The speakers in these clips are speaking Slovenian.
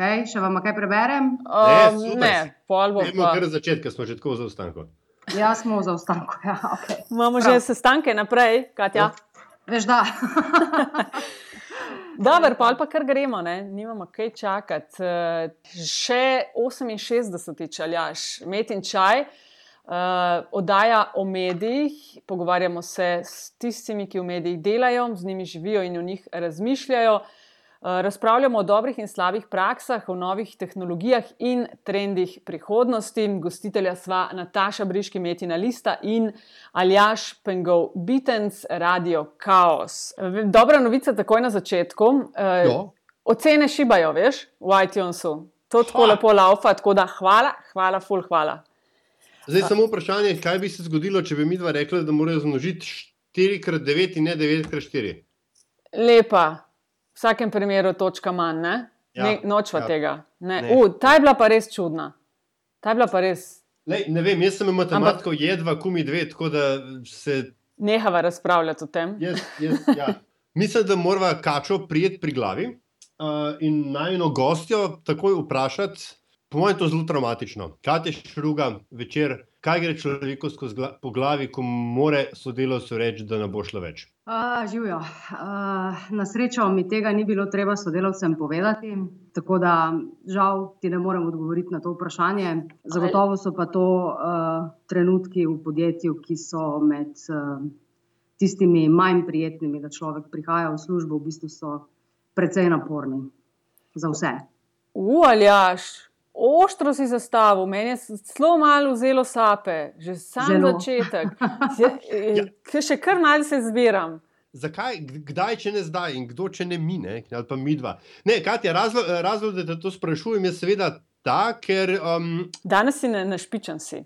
Okay, še vam kaj preberem? Um, ne, ne pol bo. Gremo kar začetka, smo že tako v zaostanku. Ja, smo v zaostanku. Ja, okay. Imamo Prav. že sestanke naprej, Katja. Ja. Veš, da. Dobro, pa ali pa kar gremo, ne? nimamo kaj čakati. Še 68. čaljaš, met in čaj, uh, oddaja o medijih, pogovarjamo se s tistimi, ki v medijih delajo, z njimi živijo in o njih razmišljajo. Uh, Eh, razpravljamo o dobrih in slabih praksah, o novih tehnologijah in trendih prihodnosti. Gostitelja sva Nataša Briški, Metina Lista in Aljaš Pengov, Bitens, Radio Chaos. Dobra novica takoj na začetku. Eh, jo. Ocene šibajo, veš, v iTunesu. To tako ha. lepo laufa, tako da hvala, hvala, full hvala. Zdaj samo vprašanje, kaj bi se zgodilo, če bi mi dva rekla, da morajo zmnožiti 4x9 in ne 9x4. Lepa vsakem primeru točka manj, ne? Ja, ne, nočva ja. tega. Ne. Ne. U, ta je bila pa res čudna. Ta je bila pa res. Lej, ne vem, jaz sem matematik, jedva, kumi dve, tako da se. Nehava razpravljati o tem. Jaz, jaz, ja. Mislim, da moramo kačo prijeti pri glavi uh, in najno gostjo takoj vprašati. Po mojem je to zelo traumatično. Kaj te šruga večer, kaj gre človeku gla po glavi, ko more sodelovcu reči, da ne bo šlo več? Živijo. Na srečo mi tega ni bilo treba sodelavcem povedati, tako da žal ti ne morem odgovoriti na to vprašanje. Zagotovo so pa to uh, trenutki v podjetju, ki so med uh, tistimi manj prijetnimi, da človek prihaja v službo, v bistvu so precej naporni za vse. Uvaljaš. Ostro si zastavil, meni je zelo malo vzelo sape, že sam Zelo. začetek. ja. Še kar malce se zbiram. Zakaj, kdaj, če ne zdaj in kdo, če ne mi, ne? ali pa mi dva? Ne, Katja, razlog, razlog, da te to sprašujem, je seveda ta, ker. Um... Danes si našpičen, si.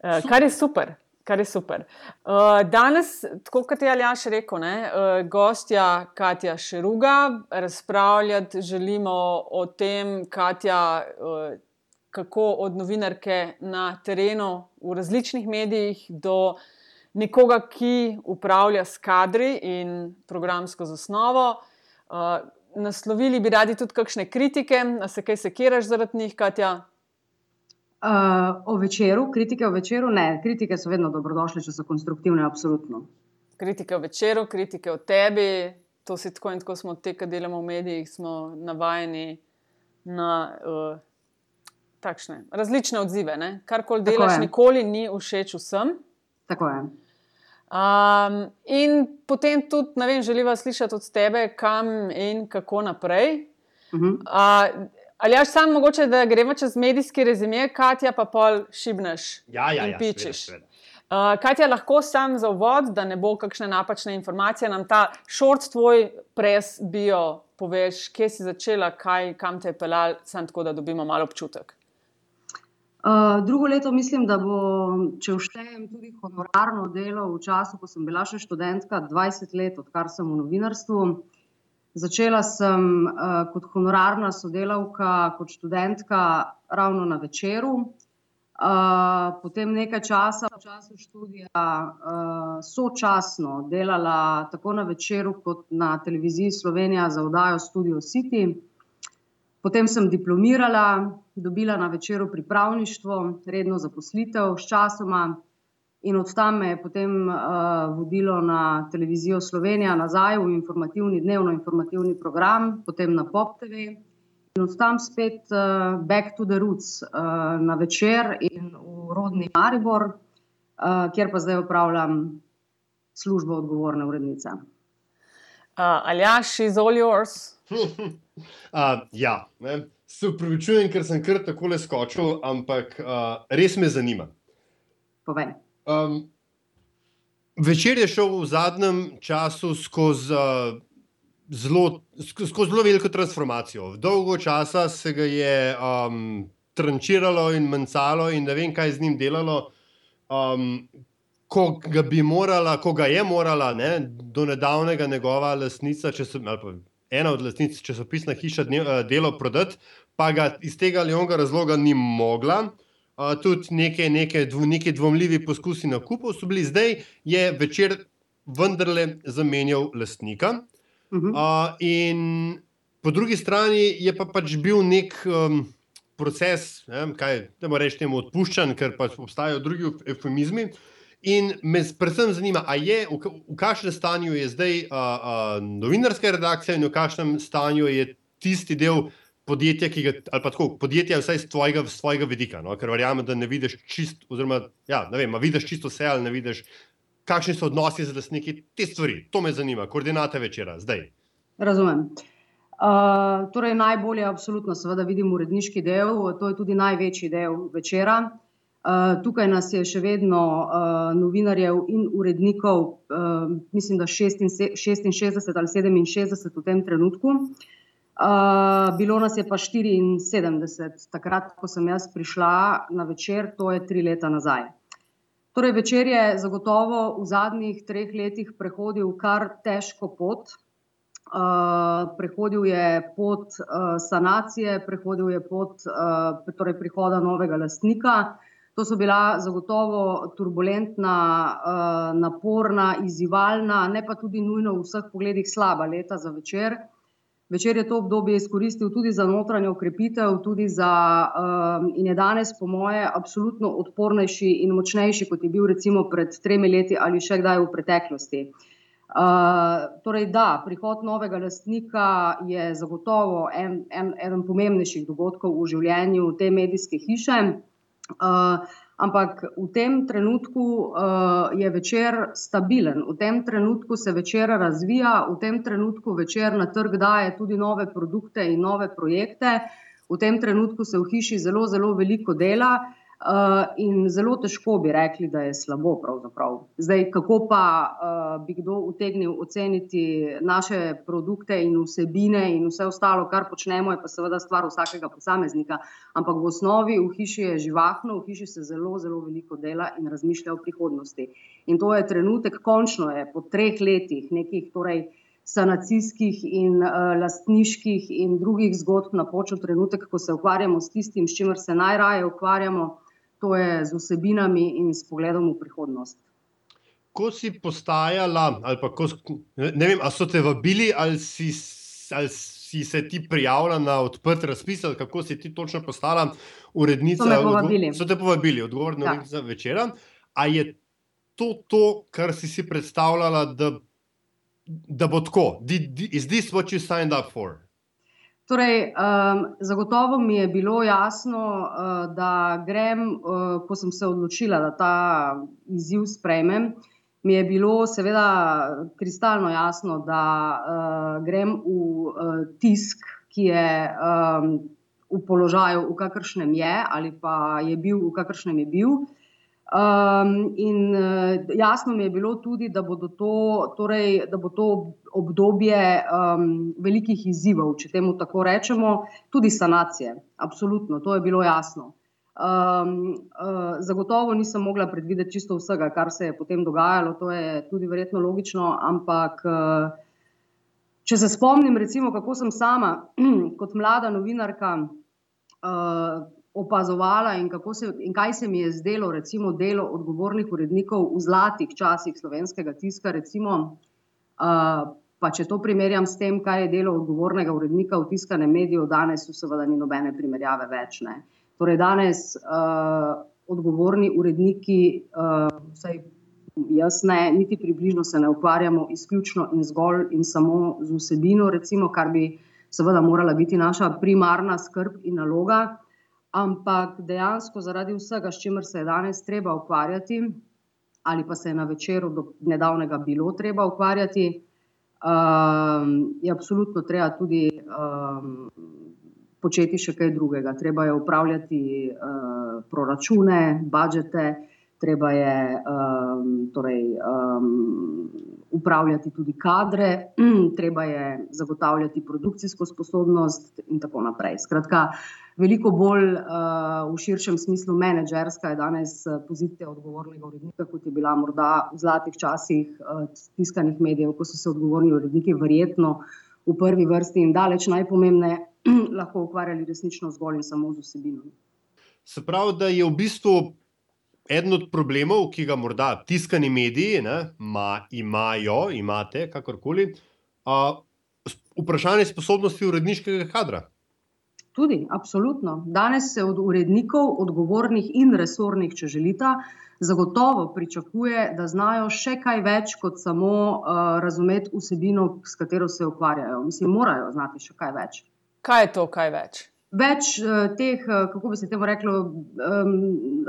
Uh, kar je super kar je super. Uh, danes, tako kot je Aljaš rekel, ne, uh, gostja Katja Šeruga, razpravljati želimo o tem, Katja, uh, kako od novinarke na terenu, v različnih medijih, do nekoga, ki upravlja s kadri in programsko zasnovo. Uh, naslovili bi radi tudi kakšne kritike, da se kaj sekiraš zaradi njih, Katja. Uh, o večeru, kritike o večeru, ne, kritike so vedno dobrodošle, če so konstruktivne, absolutno. Kritike o večeru, kritike o tebi, to si tako in tako smo te, ki delamo v medijih, smo navajeni na uh, takšne različne odzive. Ne? Karkoli delaš, nikoli ni všeč vsem. Tako je. Um, in potem tudi, ne vem, želiva slišati od tebe, kam in kako naprej. Uh -huh. uh, Ali je samo mogoče, da gremo čez medijski rezime, Katja, pa pol šibneš ja, ja, in ja, pičeš. Uh, Katja, lahko sam za uvod, da ne bo kakšne napačne informacije, nam ta short tvoj pres bio poveš, kje si začela, kaj, kam te je pelal, samo tako, da dobimo malo občutek. Uh, drugo leto mislim, da bo, če vštejem tudi honorarno delo v času, ko sem bila še študentka, 20 let, odkar sem v novinarstvu. Začela sem uh, kot honorarna sodelavka, kot študentka, ravno na večeru. Uh, potem nekaj časa, v času študija, uh, sočasno delala tako na večeru, kot na televiziji Slovenija za oddajo Studio City. Potem sem diplomirala, dobila na večeru pripravništvo, redno zaposlitev, sčasoma In od tam me je potem uh, vodilo na televizijo Slovenija, nazaj v informativni, dnevno informativni program, potem na Pop TV. In od tam spet uh, back to the roots, uh, na večer in v rodni Maribor, uh, kjer pa zdaj upravljam službo odgovorne urednice. Uh, Aljaš, is all yours. uh, ja, ne. se upravičujem, ker sem kar tako le skočil, ampak uh, res me zanima. Povej. Um, večer je šel v zadnjem času skozi uh, zelo, skozi zelo veliko transformacijo. Dolgo časa se ga je um, trančiralo in mencalo, in ne vem, kaj z njim delalo. Um, Ko ga bi morala, ko ga je morala, ne, do nedavnega njegova lastnica, so, ena od lastnic časopisna hiša, delo prodati, pa ga iz tega ali onega razloga ni mogla uh, tudi neke, neke, dv, neke dvomljivi poskusi na kupu so bili, zdaj je večer vendarle zamenjal lastnika. Uh -huh. uh, in po drugi strani je pa pač bil nek um, proces, ne, kaj da moramo reči, temu odpuščanj, ker pač obstajajo drugi eufemizmi. In me predvsem zanima, ali je v, v kakšnem stanju je zdaj uh, uh, novinarska redakcija in v kakšnem stanju je tisti del podjetja, ki ga, ali pa tako, podjetja, vsaj z tvojega, svojega vidika, no? ker verjamem, da ne vidiš čist, oziroma, ja, ne vem, vidiš čisto vse ali ne vidiš, kakšni so odnosi z lastniki te stvari. To me zanima, koordinate večera, zdaj. Razumem. Uh, torej, najbolje, absolutno, seveda, vidim uredniški del, to je tudi največji del večera. Uh, tukaj nas je še vedno uh, novinarjev in urednikov, uh, mislim, da 66 ali 67 v tem trenutku. Uh, Uh, bilo nas je pa 74, takrat, ko sem jaz prišla na večer, to je tri leta nazaj. Torej, večer je zagotovo v zadnjih treh letih prehodil kar težko pot. Uh, prehodil je pot uh, sanacije, prehodil je pot uh, torej prihoda novega lastnika. To so bila zagotovo turbulentna, uh, naporna, izzivalna, ne pa tudi nujno v vseh pogledih slaba leta za večer. Večer je to obdobje izkoristil tudi za notranjo ukrepitev, tudi za, um, in je danes, po moje, absolutno odpornejši in močnejši, kot je bil recimo pred tremi leti ali še kdaj v preteklosti. Uh, torej, da, prihod novega lastnika je zagotovo en, en, eden pomembnejših dogodkov v življenju te medijske hiše. Uh, Ampak v tem trenutku uh, je večer stabilen, v tem trenutku se večer razvija, v tem trenutku večer na trg daje tudi nove produkte in nove projekte. V tem trenutku se v hiši zelo, zelo veliko dela. Uh, in zelo težko bi rekli, da je slabo. Pravzaprav. Zdaj, kako pa uh, bi kdo utegnil oceniti naše produkte in vsebine in vse ostalo, kar počnemo, je pa seveda stvar vsakega posameznika. Ampak v osnovi v hiši je živahno, v hiši se zelo, zelo veliko dela in razmišlja o prihodnosti. In to je trenutek, končno je po treh letih nekih. Torej, Sanacijskih in uh, lastniških in drugih zgodb na počo trenutek, ko se ukvarjamo s tistim, s čimer se najraje ukvarjamo, to je z vsebinami in s pogledom v prihodnost. Ko si postajala, ali pa ko, ne vem, ali so te vabili, ali si, ali si se ti prijavila na odprt razpis, ali kako si ti točno postala urednica? So, povabili. so te povabili, odgovor na ja. večer. Ali je to to, kar si si predstavljala, da, da bo tako? Is this what you signed up for? Torej, um, zagotovo mi je bilo jasno, uh, da grem, uh, ko sem se odločila, da ta izziv sprejmem. Mi je bilo seveda kristalno jasno, da uh, grem v uh, tisk, ki je um, v položaju, v kakršnem je, ali pa je bil, v kakršnem je bil. Um, in uh, jasno mi je bilo tudi, da, to, torej, da bo to obdobje um, velikih izzivov, če temu tako rečemo, tudi sanacije. Absolutno, to je bilo jasno. Um, uh, zagotovo nisem mogla predvideti čisto vsega, kar se je potem dogajalo, to je tudi verjetno logično, ampak. Uh, Če se spomnim, recimo, kako sem sama, kot mlada novinarka, opazovala in, se, in kaj se mi je zdelo, recimo, delo odgovornih urednikov v zlatih časih slovenskega tiska. Recimo, uh, pa če to primerjam s tem, kaj je delo odgovornega urednika v tiskanem mediju, danes seveda ni nobene primerjave več. Ne. Torej, danes uh, odgovorni uredniki, uh, vsaj jaz ne, niti približno se ne ukvarjamo izključno in zgolj in samo z vsebino, recimo, kar bi seveda morala biti naša primarna skrb in naloga ampak dejansko zaradi vsega, s čimer se je danes treba ukvarjati, ali pa se je na večeru do nedavnega bilo treba ukvarjati, um, je absolutno treba tudi um, početi še kaj drugega. Treba je upravljati uh, proračune, budžete, treba je um, torej, um, upravljati tudi kadre, treba je zagotavljati produkcijsko sposobnost in tako naprej. Skratka, uh, veliko bolj uh, v širšem smislu menedžerska je danes eh, pozicija odgovornega urednika, kot je bila morda v zlatih časih uh, tiskanih medijev, ko so se odgovorni uredniki verjetno v prvi vrsti in daleč najpomembneje lahko ukvarjali resnično zgolj in samo z vsebino. Se pravi, da je v bistvu eden od problemov, ki ga morda tiskani mediji ne, ma, imajo, imate, kakorkoli. Uh, vprašanje sposobnosti uredniškega kadra. Tudi, absolutno. Danes se od urednikov, odgovornih in resornih, če želite, zagotovo pričakuje, da znajo še kaj več kot samo uh, razumeti vsebino, s katero se ukvarjajo. Mislim, morajo znati še kaj več. Kaj je to, kaj več? Več uh, teh, uh, kako bi se temu reklo, um,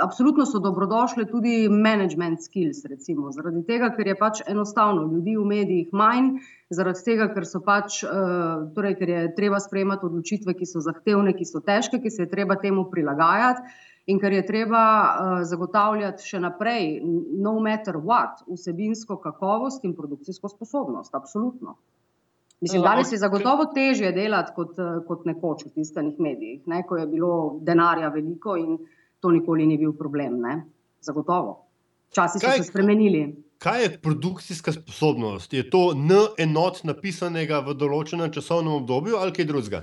absolutno so dobrodošle tudi management skills, recimo, zaradi tega, ker je pač enostavno ljudi v medijih manj, zaradi tega, ker, pač, uh, torej, ker je treba sprejemati odločitve, ki so zahtevne, ki so težke, ki se je treba temu prilagajati in ker je treba uh, zagotavljati še naprej, no matter what, vsebinsko kakovost in produkcijsko sposobnost. Absolutno. Mislim, danes je zagotovo težje delati kot, eh, kot nekoč v tiskanih medijih, ne, ko je bilo denarja veliko in to nikoli ni bil problem. Ne. Zagotovo. Časi so kaj, se spremenili. Kaj je produkcijska sposobnost? Je to N enot napisanega v določenem časovnem obdobju ali kaj drugega?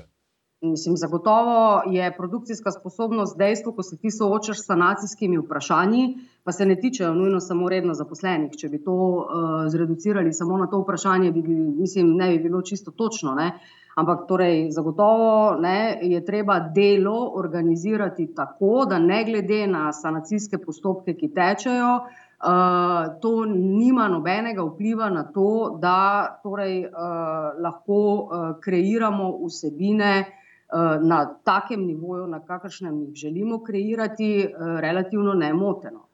Mislim, zagotovo je produkcijska sposobnost dejstvo, ko se ti soočaš s sanacijskimi vprašanji, pa se ne tičejo nujno samo redno zaposlenih. Če bi to uh, zreducirali samo na to vprašanje, bi, mislim, ne bi bilo čisto točno. Ne? Ampak torej, zagotovo ne, je treba delo organizirati tako, da ne glede na sanacijske postopke, ki tečejo, uh, to nima nobenega vpliva na to, da torej, uh, lahko uh, kreiramo vsebine. Eh, na takem nivoju, na kakršnem jih želimo kreirati, eh, relativno nemoteno.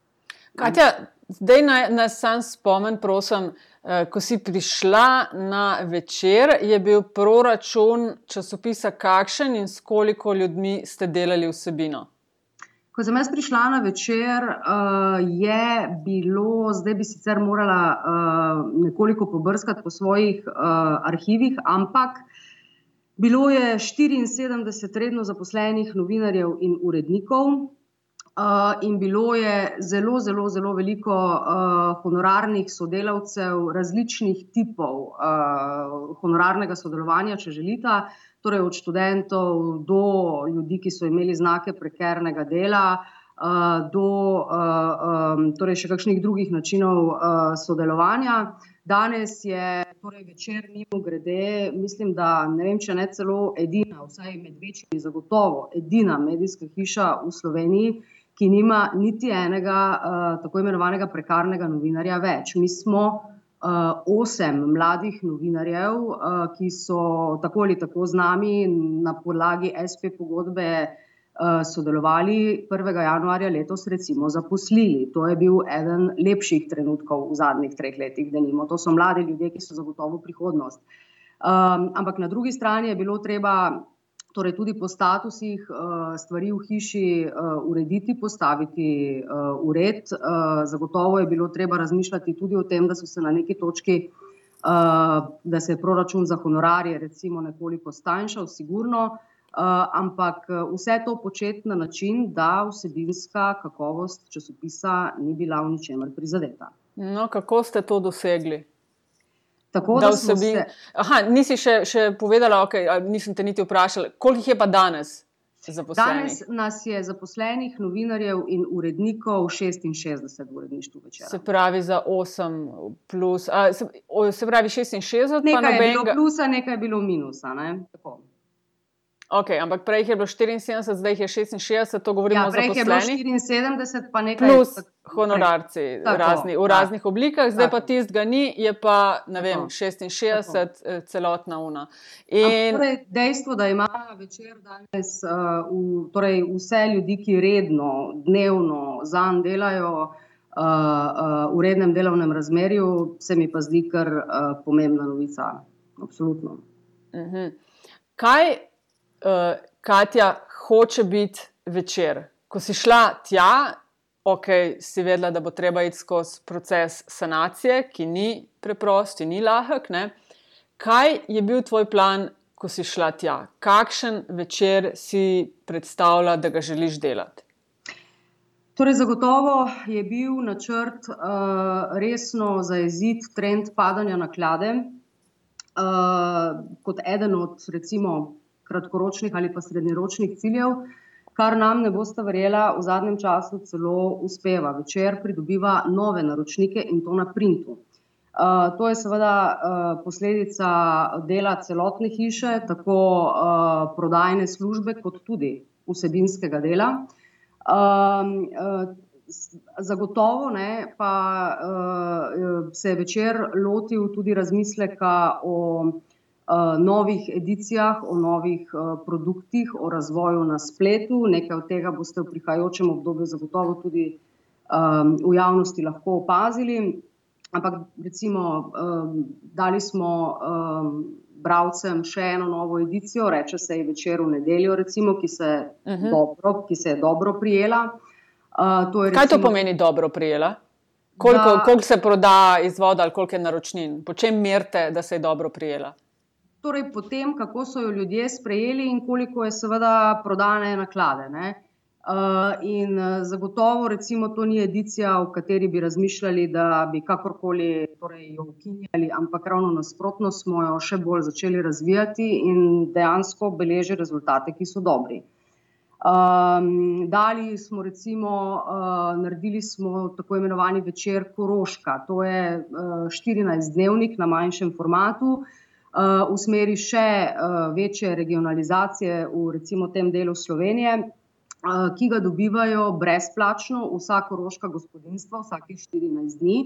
Katja, zdaj naj nas sam spomnim, prosim, eh, ko si prišla na večer, je bil proračun časopisa kakšen in s koliko ljudmi ste delali vsebino? Ko sem jaz prišla na večer, je bilo, zdaj bi sicer morala nekoliko pobrskati po svojih arhivih, ampak Bilo je 74 redno zaposlenih novinarjev in urednikov, uh, in bilo je zelo, zelo, zelo veliko uh, honorarnih sodelavcev, različnih tipov uh, honorarnega sodelovanja, če želite, torej od študentov do ljudi, ki so imeli znake prekernega dela. Do uh, um, torej še kakšnih drugih načinov uh, sodelovanja. Danes je torej večer, mimo grede, mislim, da ne vem, če ne celo edina, vsaj med večjimi, zagotovo edina medijska hiša v Sloveniji, ki nima niti enega uh, tako imenovanega prekarnega novinarja več. Mi smo uh, osem mladih novinarjev, uh, ki so tako ali tako z nami na podlagi SP pogodbe. Eh, sodelovali 1. januarja letos, recimo, zaposlili. To je bil eden lepših trenutkov v zadnjih treh letih, da nimo. To so mladi ljudje, ki so zagotovo prihodnost. Um, ampak na drugi strani je bilo treba torej tudi po statusih uh, stvari v hiši uh, urediti, postaviti uh, v red. Uh, zagotovo je bilo treba razmišljati tudi o tem, da so se na neki točki. Uh, da se je proračun za honorarje, recimo, nekoliko stanjšal, sigurno, Uh, ampak eh, vse to početi na način, da vsebinska kakovost časopisa ni bila v ničemer prizadeta. No, kako ste to dosegli? Tako, da da vsebin... se... Aha, nisi še, še povedala, okay, nisem te niti vprašala, koliko jih je pa danes? Danes nas je zaposlenih novinarjev in urednikov 66 v uredništvu večera. Se pravi za 8 plus, a, se, o, se pravi 66, nekaj je bilo plusa, nekaj je bilo minusa. Okay, ampak prej je bilo 74, zdaj je 66, to govorimo ja, o zaposlenih. 74, pa nekaj. Plus honorarci razni, v raznih tako. oblikah, zdaj tako. pa tist ga ni, je pa vem, 66, tako. Eh, celotna una. In... Torej, dejstvo, da ima večer danes uh, v, torej vse ljudi, ki redno, dnevno zanj delajo. Uh, uh, v rednem delovnem razmerju se mi pa zdi kar uh, pomembna novica. Absolutno. Uh mhm. -huh. Kaj uh, Katja hoče biti večer. Ko si šla tja, ok, si vedela, da bo treba iti skozi proces sanacije, ki ni preprost in ni lahek. Ne? Kaj je bil tvoj plan, ko si šla tja? Kakšen večer si predstavljala, da ga želiš delati? Torej, zagotovo je bil načrt uh, resno zaeziti trend padanja naklade uh, kot eden od, recimo, kratkoročnih ali pa srednjeročnih ciljev, kar nam ne boste verjela, v zadnjem času celo uspeva. Večer pridobiva nove naročnike in to na printu. Uh, to je seveda uh, posledica dela celotne hiše, tako uh, prodajne službe, kot tudi vsebinskega dela. Um, uh, zagotovo ne, pa uh, se je večer lotil tudi razmisleka o uh, novih edicijah, o novih uh, produktih, o razvoju na spletu. Nekaj od tega boste v prihajajočem obdobju zagotovo tudi um, v javnosti lahko opazili. Ampak, recimo, um, dali smo um, bralcem še eno novo edicijo, reče se je večer v nedeljo, recimo, ki, se uh mhm. -huh. dobro, ki se je dobro prijela. Uh, to recimo, Kaj to pomeni dobro prijela? Koliko, da, koliko se proda izvoda ali koliko je naročnin? Po čem merite, da se je dobro prijela? Torej, po tem, kako so jo ljudje sprejeli in koliko je seveda prodane naklade. Ne? Uh, in uh, zagotovo, recimo, to ni edicija, v kateri bi razmišljali, da bi kakorkoli torej, jo ukinjali, ampak ravno nasprotno smo jo še bolj začeli razvijati in dejansko beleži rezultate, ki so dobri. Um, dali smo, recimo, uh, naredili smo tako imenovani večer Koroška, to je uh, 14-dnevnik na manjšem formatu. Uh, v smeri še uh, večje regionalizacije v recimo tem delu Slovenije, ki ga dobivajo brezplačno vsa koroška gospodinstva, vsake 14 dni,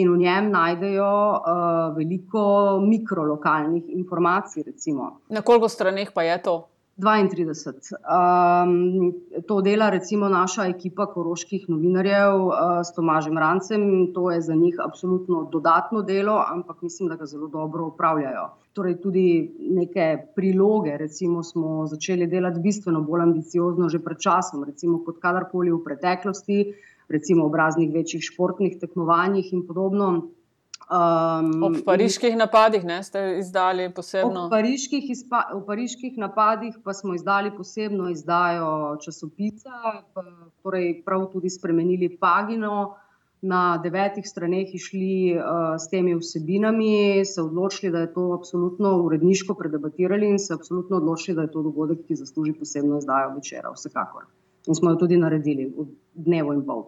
in v njem najdejo uh, veliko mikrolokalnih informacij. Recimo. Na koliko straneh pa je to? 32. Um, to dela recimo naša ekipa koroških novinarjev uh, s Tomažem Rancem. To je za njih absolutno dodatno delo, ampak mislim, da ga zelo dobro upravljajo. Torej, tudi neke priloge, recimo, smo začeli delati bistveno bolj ambiciozno že pred časom, recimo kot kadarkoli v preteklosti, recimo v raznih večjih športnih tekmovanjih in podobno. Um, ob pariških napadih ne, ste izdali posebno. Ob pariških, izpa, v pariških napadih pa smo izdali posebno izdajo časopisa, pa, torej prav tudi spremenili pagino, na devetih straneh išli uh, s temi vsebinami, se odločili, da je to absolutno uredniško predebatirali in se absolutno odločili, da je to dogodek, ki zasluži posebno izdajo večera, vsekakor. In smo jo tudi naredili v dnevu in pol.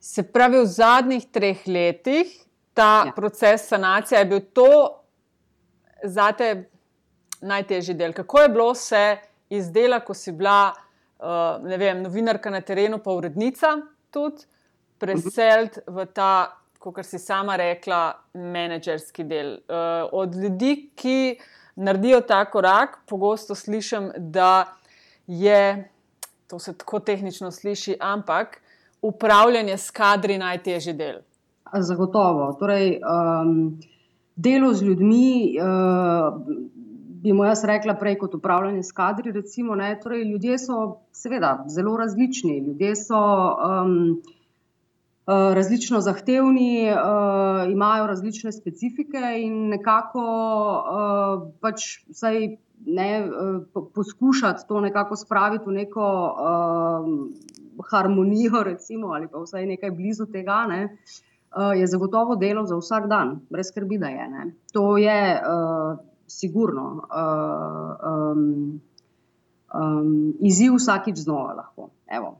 Se pravi, v zadnjih treh letih ta ja. proces sanacije, je bil to za te najtežji del. Kako je bilo se izdelati, ko si bila uh, vem, novinarka na terenu, pa urednica tudi, preseliti v ta, kot si sama rekla, menedžerski del. Uh, od ljudi, ki naredijo ta korak, pogosto slišim, da je. To se tako tehnično sliši, ampak upravljanje s kadri je najtežji del. Zagotovo. Torej, um, delo z ljudmi, uh, bi mu jaz rekla, prej kot upravljanje s kadri. Recimo, torej, ljudje so, seveda, zelo različni. Ljudje so um, uh, različno zahtevni, uh, imajo različne specifike in nekako uh, pač vsaj. Ne, poskušati to nekako spraviti v neko uh, harmonijo, recimo, ali pa vsaj nekaj blizu tega. Ne. Uh, je zagotovo delo za vsak dan, brez skrbi, da je. Ne. To je uh, sigurno uh, um, um, izziv vsakič znova lahko. Evo.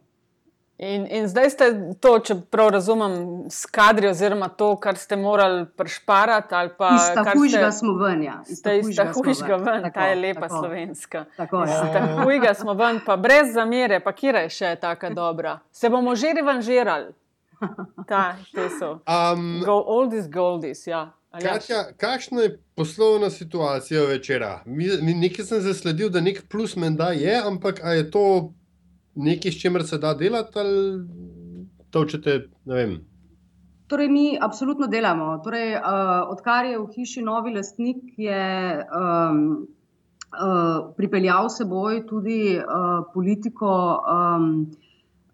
In, in zdaj ste to, če prav razumem, skadri, oziroma to, kar ste morali prešparati. Iz tahujga smo ven. Ja. Iz tahujga ven, tako, ta je lepa tako, slovenska. Iz tahujga smo ven, pa brez zamere, pa kira je še tako dobra. Se bomo že revanžirali. Ta, te so. Um, Go, all these goldies, ja. Katja, kakšna je poslovna situacija večera? Nekaj sem zasledil, da nek plus menda je, ampak je to nekaj, s čimer se da delati ali to učete, ne vem. Torej, mi absolutno delamo. Torej, uh, odkar je v hiši novi lastnik, je um, uh, pripeljal seboj tudi uh, politiko. Um,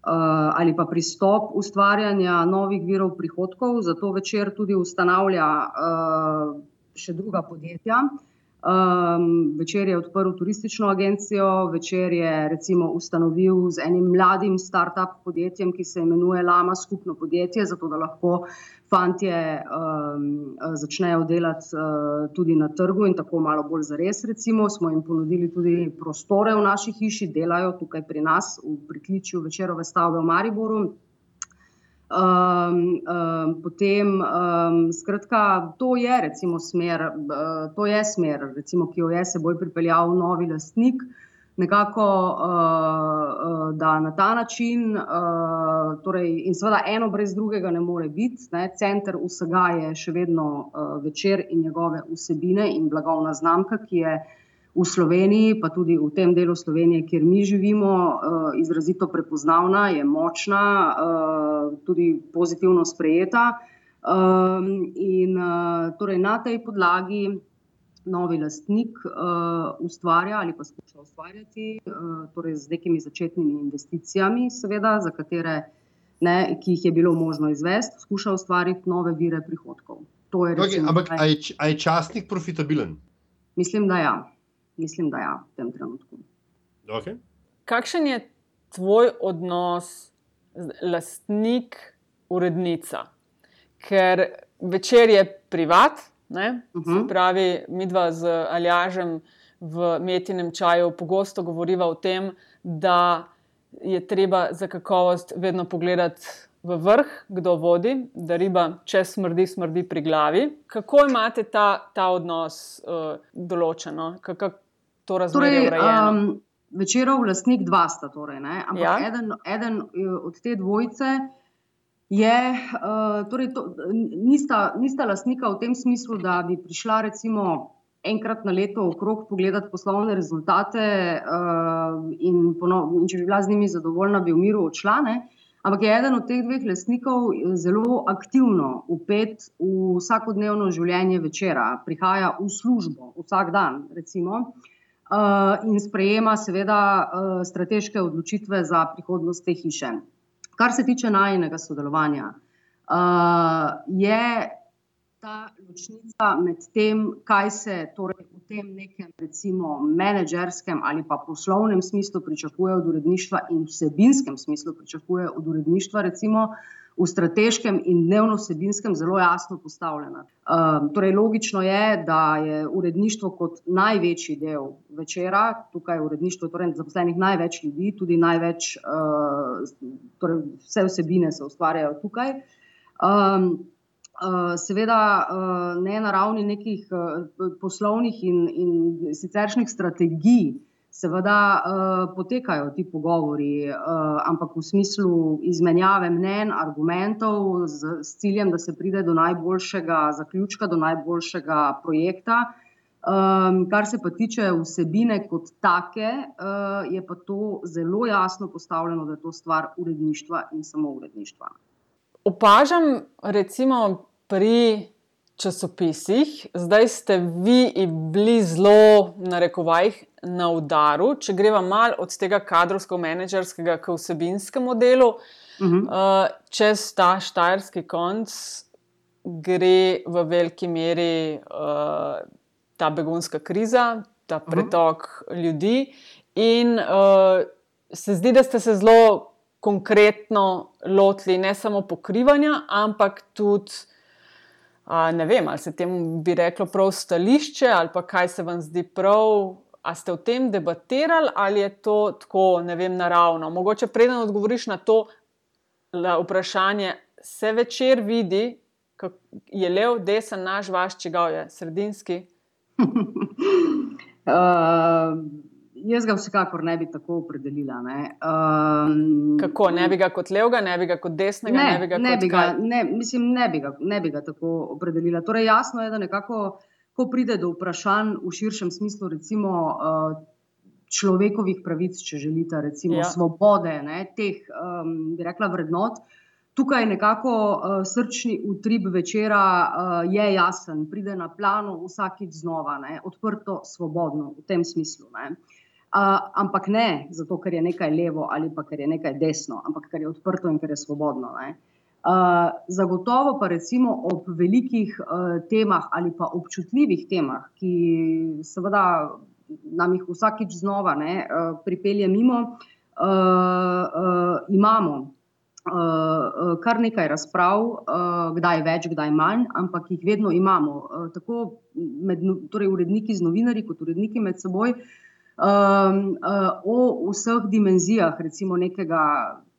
ali pa pristop ustvarjanja novih virov prihodkov, zato večer tudi ustanavlja eh, še druga podjetja. Um, večer je odprl turistično agencijo, večer je recimo ustanovil z enim mladim start-up podjetjem, ki se imenuje Lama skupno podjetje, zato da lahko fantje um, začnejo delati uh, tudi na trgu in tako malo bolj zares. Recimo smo jim ponudili tudi prostore v naši hiši, delajo tukaj pri nas v pritličju večerove stavbe v Mariboru. Um, um, potem, um, skratka, to je recimo smer, uh, to je smer, recimo, ki jo je seboj pripeljal novi lastnik. Nekako, uh, da na ta način, uh, torej, in seveda, eno brez drugega ne more biti. Ne. Center vsega je še vedno uh, večer in njegove vsebine in blagovna znamka, ki je v Sloveniji, pa tudi v tem delu Slovenije, kjer mi živimo, uh, izrazito prepoznavna, je močna, tudi pozitivno sprejeta. In torej na tej podlagi novi lastnik uh, ustvarja ali pa skuša ustvarjati, uh, torej z nekimi začetnimi investicijami, seveda, za katere, ne, ki jih je bilo možno izvesti, skuša ustvariti nove vire prihodkov. Je, recimo, okay, ampak ali je, je časnik profitabilen? Mislim, da ja. Mislim, da ja, v tem trenutku. Okay. Kakšen je tvoj odnos, lastnik, urednica? Ker večer je privat, Uh -huh. Se pravi, mi dva z Aljažem v Metinem čaju pogosto govoriva o tem, da je treba za kakovost vedno pogledati v vrh, kdo vodi, da riba, če smrdi, smrdi pri glavi. Kako imate ta, ta odnos uh, določeno, kako to razumete? Torej, um, večerov vlastnik dva sta, torej, ampak ja? eden, eden eh, od te dvojice je, uh, torej to, nista, nista lastnika v tem smislu, da bi prišla recimo enkrat na leto okrog pogledati poslovne rezultate uh, in, ponov, in če bi bila z njimi zadovoljna, bi v miru odšla. Ne? Ampak je eden od teh dveh lastnikov zelo aktivno upet v vsakodnevno življenje večera, prihaja v službo vsak dan, recimo, uh, in sprejema, seveda, strateške odločitve za prihodnost te hiše. Kar se tiče najnega sodelovanja, uh, je ta ločnica med tem, kaj se torej v tem nekem, recimo, menedžerskem ali pa poslovnem smislu pričakuje od uredništva in vsebinskem smislu pričakuje od uredništva, recimo, uh, v strateškem in dnevno-sebinskem zelo jasno postavljena. Um, torej, logično je, da je uredništvo kot največji del večera, tukaj je uredništvo, torej zaposlenih največ ljudi, tudi največ, uh, torej vse vsebine se ustvarjajo tukaj. Um, seveda, ne na ravni nekih poslovnih in, in siceršnjih strategij, seveda uh, potekajo ti pogovori, uh, ampak v smislu izmenjave mnen, argumentov, z, z ciljem, da se pride do najboljšega zaključka, do najboljšega projekta. Um, kar se pa tiče vsebine kot take, uh, je pa to zelo jasno postavljeno, da je to stvar uredništva in samo uredništva. Opažam, recimo, pri časopisih, zdaj ste vi bili zelo, na rekovajih, na udaru. Če greva malo od tega kadrovsko-menedžerskega k vsebinskemu delu, uh -huh. uh, čez ta štajerski konc gre v veliki meri uh, ta begunska kriza, ta pretok uh -huh. ljudi. In uh, se zdi, da ste se zelo konkretno lotili ne samo pokrivanja, ampak tudi ne vem, ali se temu bi reklo prav stališče, ali pa kaj se vam zdi prav. A ste o tem debatirali, ali je to tako, ne vem, naravno? Mogoče preden odgovoriš na to vprašanje, se večer vidi, kako je lev, desen, naš, vaš, čigav je, sredinski. uh, jaz ga vsekakor ne bi tako opredelila. Ne. Um, Kako ne bi ga kot levega, ne bi ga kot desnega, ne, ne bi ga ne kot bi ga, ne, mislim, ne bi, ga, ne bi ga tako opredelila. Torej, jasno je, da nekako, ko pride do vprašanj v širšem smislu, recimo uh, človekovih pravic, če želite, recimo ja. svobode, ne, teh, um, bi rekla, vrednot. Tukaj je nekako uh, srčni utrip večera, uh, je jasen, pride na plano vsakič znova, ne, odprto, svobodno v tem smislu. Ne. Uh, ampak ne zato, ker je nekaj levo ali pa ker je nekaj desno, ampak ker je odprto in ker je svobodno. Uh, zagotovo pa recimo ob velikih uh, temah ali pa občutljivih temah, ki seveda nam jih vsakič znova ne, uh, pripelje mimo, uh, uh, imamo uh, kar nekaj razprav, uh, kdaj več, kdaj manj, ampak jih vedno imamo. Uh, tako med, no, torej uredniki z novinarji, kot uredniki med seboj. Uh, um, uh, o vseh dimenzijah, recimo nekega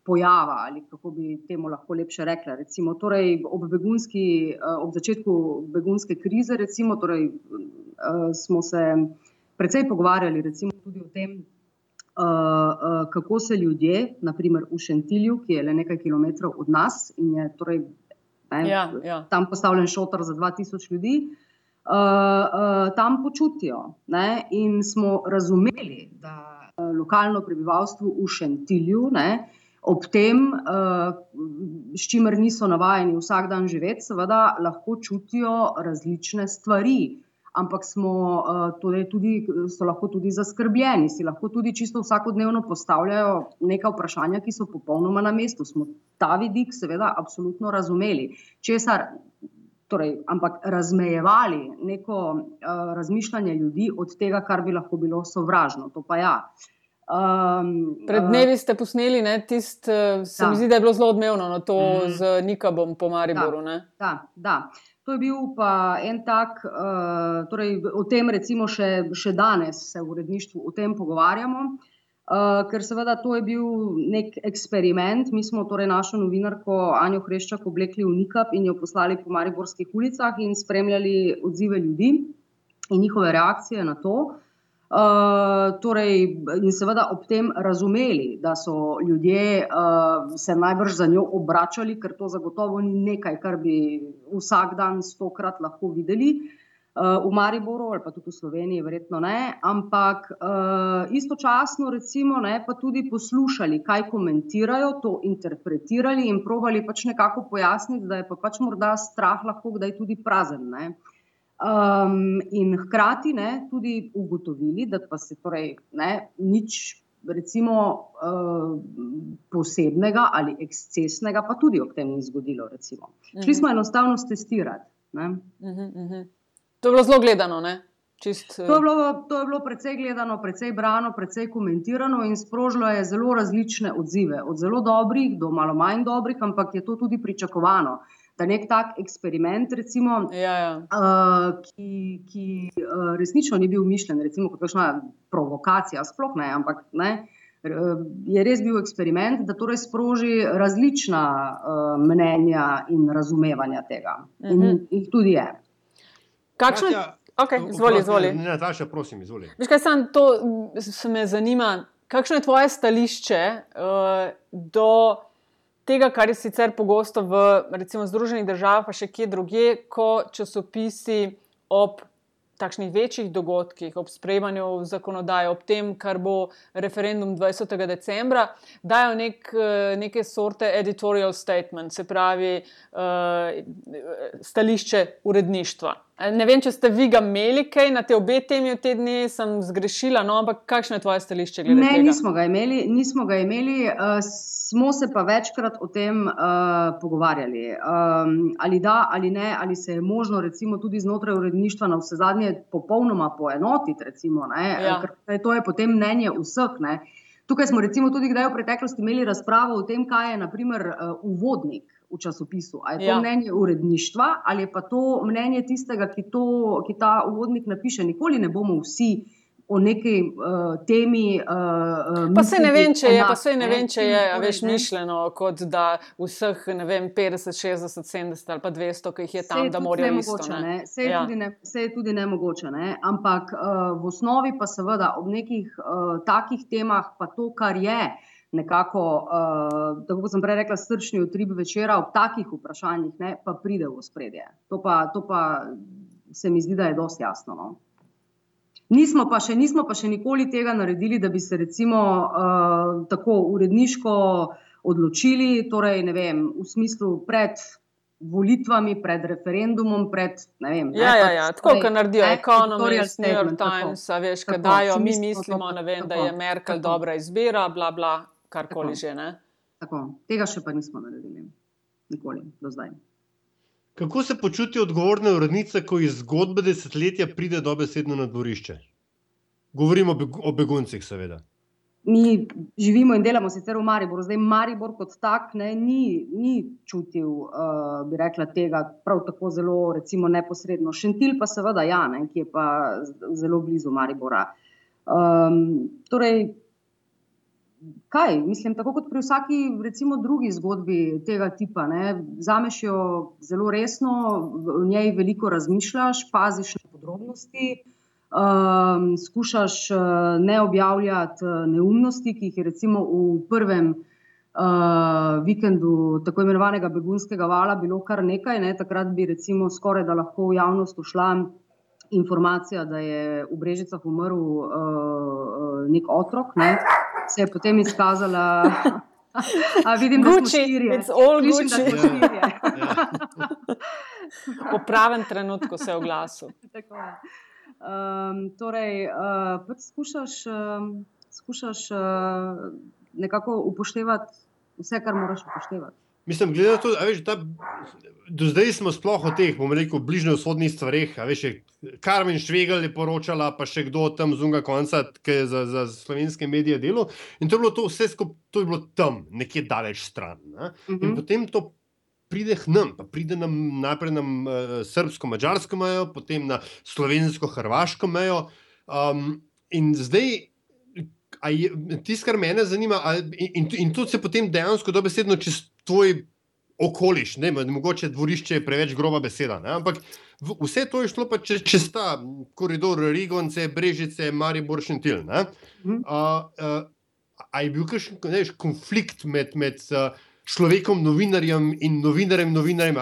pojava, ali kako bi temu lahko lepše rekla. Recimo, torej ob, begunski, ob začetku begunske krize, recimo, torej, smo se precej pogovarjali tudi o tem, kako se ljudje, naprimer v Šentilju, ki je le nekaj kilometrov od nas in je torej, ne, ja, ja. tam postavljen šotor za 2000 ljudi. Uh, uh, tam počutijo. Ne? In smo razumeli, da uh, lokalno prebivalstvo v Šentilju, ne, ob tem, uh, s čimer niso navajeni vsak dan živeti, seveda lahko čutijo različne stvari. Ampak smo torej tudi, so lahko tudi zaskrbljeni, si lahko tudi čisto vsakodnevno postavljajo neka vprašanja, ki so popolnoma na mestu. Smo ta vidik, seveda, absolutno razumeli. Česar torej, ampak razmejevali neko uh, razmišljanje ljudi od tega, kar bi lahko bilo sovražno. To pa ja. Um, Pred dnevi ste posneli tisto, se da. mi zdi, da je bilo zelo odmevno, no, to mm. z Nikabom po Mariboru. Da, da, da. To je bil pa en tak, uh, torej o tem, recimo, še, še danes se v uredništvu o tem pogovarjamo. Uh, Uh, ker seveda to je bil nek eksperiment. Mi smo torej našo novinarko Anjo Hreščak oblekli v Nikab in jo poslali po Mariborskih ulicah in spremljali odzive ljudi in njihove reakcije na to. Uh, torej, in seveda ob tem razumeli, da so ljudje uh, se najbrž za njo obračali, ker to zagotovo ni nekaj, kar bi vsak dan stokrat lahko videli. Uh, v Mariboru ali pa tudi v Sloveniji, verjetno ne, ampak uh, istočasno, recimo, ne, pa tudi poslušali, kaj komentirajo, to interpretirali in provali pač nekako pojasniti, da je pa pač morda strah lahko kdaj tudi prazen. Ne. Um, in hkrati ne, tudi ugotovili, da pa se torej ne, nič. Recimo, uh, posebnega ali ekscesnega, pa tudi ob tem ni zgodilo. Recimo. Šli mhm. smo enostavno testirati. Uh -huh, uh -huh. To je bilo zelo gledano. Čist, to, je bilo, to je bilo precej gledano, precej brano, precej komentirano in sprožilo je zelo različne odzive. Od zelo dobrih do malo manj dobrih, ampak je to tudi pričakovano. Da nek tak eksperiment, recimo, ja, ja. Uh, ki, ki uh, resnično ni bil mišljen recimo, kot kakšna provokacija, sploh ne, ampak ne, je res bil eksperiment, da torej sproži različna uh, mnenja in razumevanja tega. Uh -huh. In mhm. jih tudi je. Kakšno je? Okay, izvoli, izvoli. Ne, ne, Taša, prosim, izvoli. Veš, kaj sem to, se me zanima. Kakšno je tvoje stališče uh, do tega, kar je sicer pogosto v recimo, Združenih državah, pa še kje drugje, ko časopisi ob takšnih večjih dogodkih, ob sprejemanju zakonodaje, ob tem, kar bo referendum 20. decembra, dajo nek, eh, neke sorte editorial statement, se pravi uh, stališče uredništva. Ne vem, če ste vi ga imeli kaj na te obe temi v te dni, sem zgrešila, no, ampak kakšno je tvoje stališče? Ne, tega? nismo ga imeli. Nismo ga imeli uh, smo se pa večkrat o tem uh, pogovarjali. Um, ali da, ali ne, ali se je možno, recimo, tudi znotraj uredništva na vse zadnje popolnoma poenotiti. Recimo, ja. Ker to je potem mnenje vseh. Ne? Tukaj smo recimo tudi kdaj v preteklosti imeli razpravo o tem, kaj je naprimer uh, uvodnik. V časopisu. Ali je to ja. mnenje uredništva, ali je pa to mnenje tistega, ki, to, ki ta uvodnik napiše. Nikoli ne bomo vsi uh, o neki uh, temi. Uh, pa se ne vem, če je, pa se ne vem, če je, veš, mišljeno, kot da vseh, ne vem, 50, 60, 70 ali pa 200, ki jih je tam, da morajo isto. Vse je, ja. je tudi nemogoče, ne? ampak uh, v osnovi pa seveda ob nekih uh, takih temah, pa to, kar je. Nekako, uh, tako kot sem prej rekla, srčni utrip večera ob takih vprašanjih, ne, pa pride v spredje. To pa, to pa se mi zdi, da je dosti jasno. No? Nismo pa, še, nismo pa še nikoli tega naredili, da bi se recimo uh, tako uredniško odločili, torej vem, v smislu pred volitvami, pred referendumom. Pred, vem, ja, ne, ja, ja. tako kot naredijo Economist, New York Times, tako, veš, kaj dajo, mi mislimo, tako, vem, tako, da je Merkel tako. dobra izbira, bla, bla, karkoli že. Ne? Tako, tega še pa nismo naredili, nikoli do zdaj. Kako se počuti odgovorna urednica, ko iz zgodbe desetletja pride dobesedno na dvorišče? Govorimo o beguncih, seveda. Mi živimo in delamo sicer v Mariboru, zdaj Maribor kot tak ne, ni, ni čutil, uh, bi rekla, tega prav tako zelo, recimo, neposredno. Šentil pa seveda, ja, ne, ki je pa zelo blizu Maribora. Um, torej, kaj, mislim, tako kot pri vsaki, recimo, drugi zgodbi tega tipa. Zameš jo zelo resno, v njej veliko razmišljaš, paziš na podrobnosti, um, skušaš uh, ne objavljati uh, neumnosti, ki jih je recimo v prvem. Uh, vikendu tako imenovanega begunskega vala bilo kar nekaj, ne? takrat bi recimo skoraj da lahko v javnost ušla informacija, da je v Brežicah umrl uh, nek otrok. Ne? Se je potem izkazala. A vidim, da Gucci, smo štirje. it's all Slišim, da smo Gucci. štirje. Po pravem trenutku se je oglasil. Tako je. Um, torej, uh, pač skušaš, um, skušaš uh, nekako upoštevati vse, kar moraš upoštevati. Mislim, glede na to, veš, da do zdaj smo sploh o teh, bomo rekel, bližnjevzhodnih stvareh. Veš, Karmen Švegel je poročala, pa še kdo tam z unga konca, ki je za, za slovenske medije delal. In to je bilo to vse skupaj, to je bilo tam, nekje daleč stran. Ne? In Mhm. potem to pride k nam, pa pride nam najprej na uh, srbsko-mačarsko mejo, potem na slovensko-hrvaško mejo. Um, in zdaj, tisto, kar mene zanima, a, in, in, in to se potem dejansko dobesedno čez tvoj okoliš, ne, mogoče dvorišče je preveč groba beseda, ne, ampak vse to je šlo pa čez, čez ta koridor Rigonce, Brežice, Maribor, Šentil. Ne. Mhm. A, a, a je bil kakšen ne konflikt med, med človekom, novinarjem in novinarjem, novinarjem?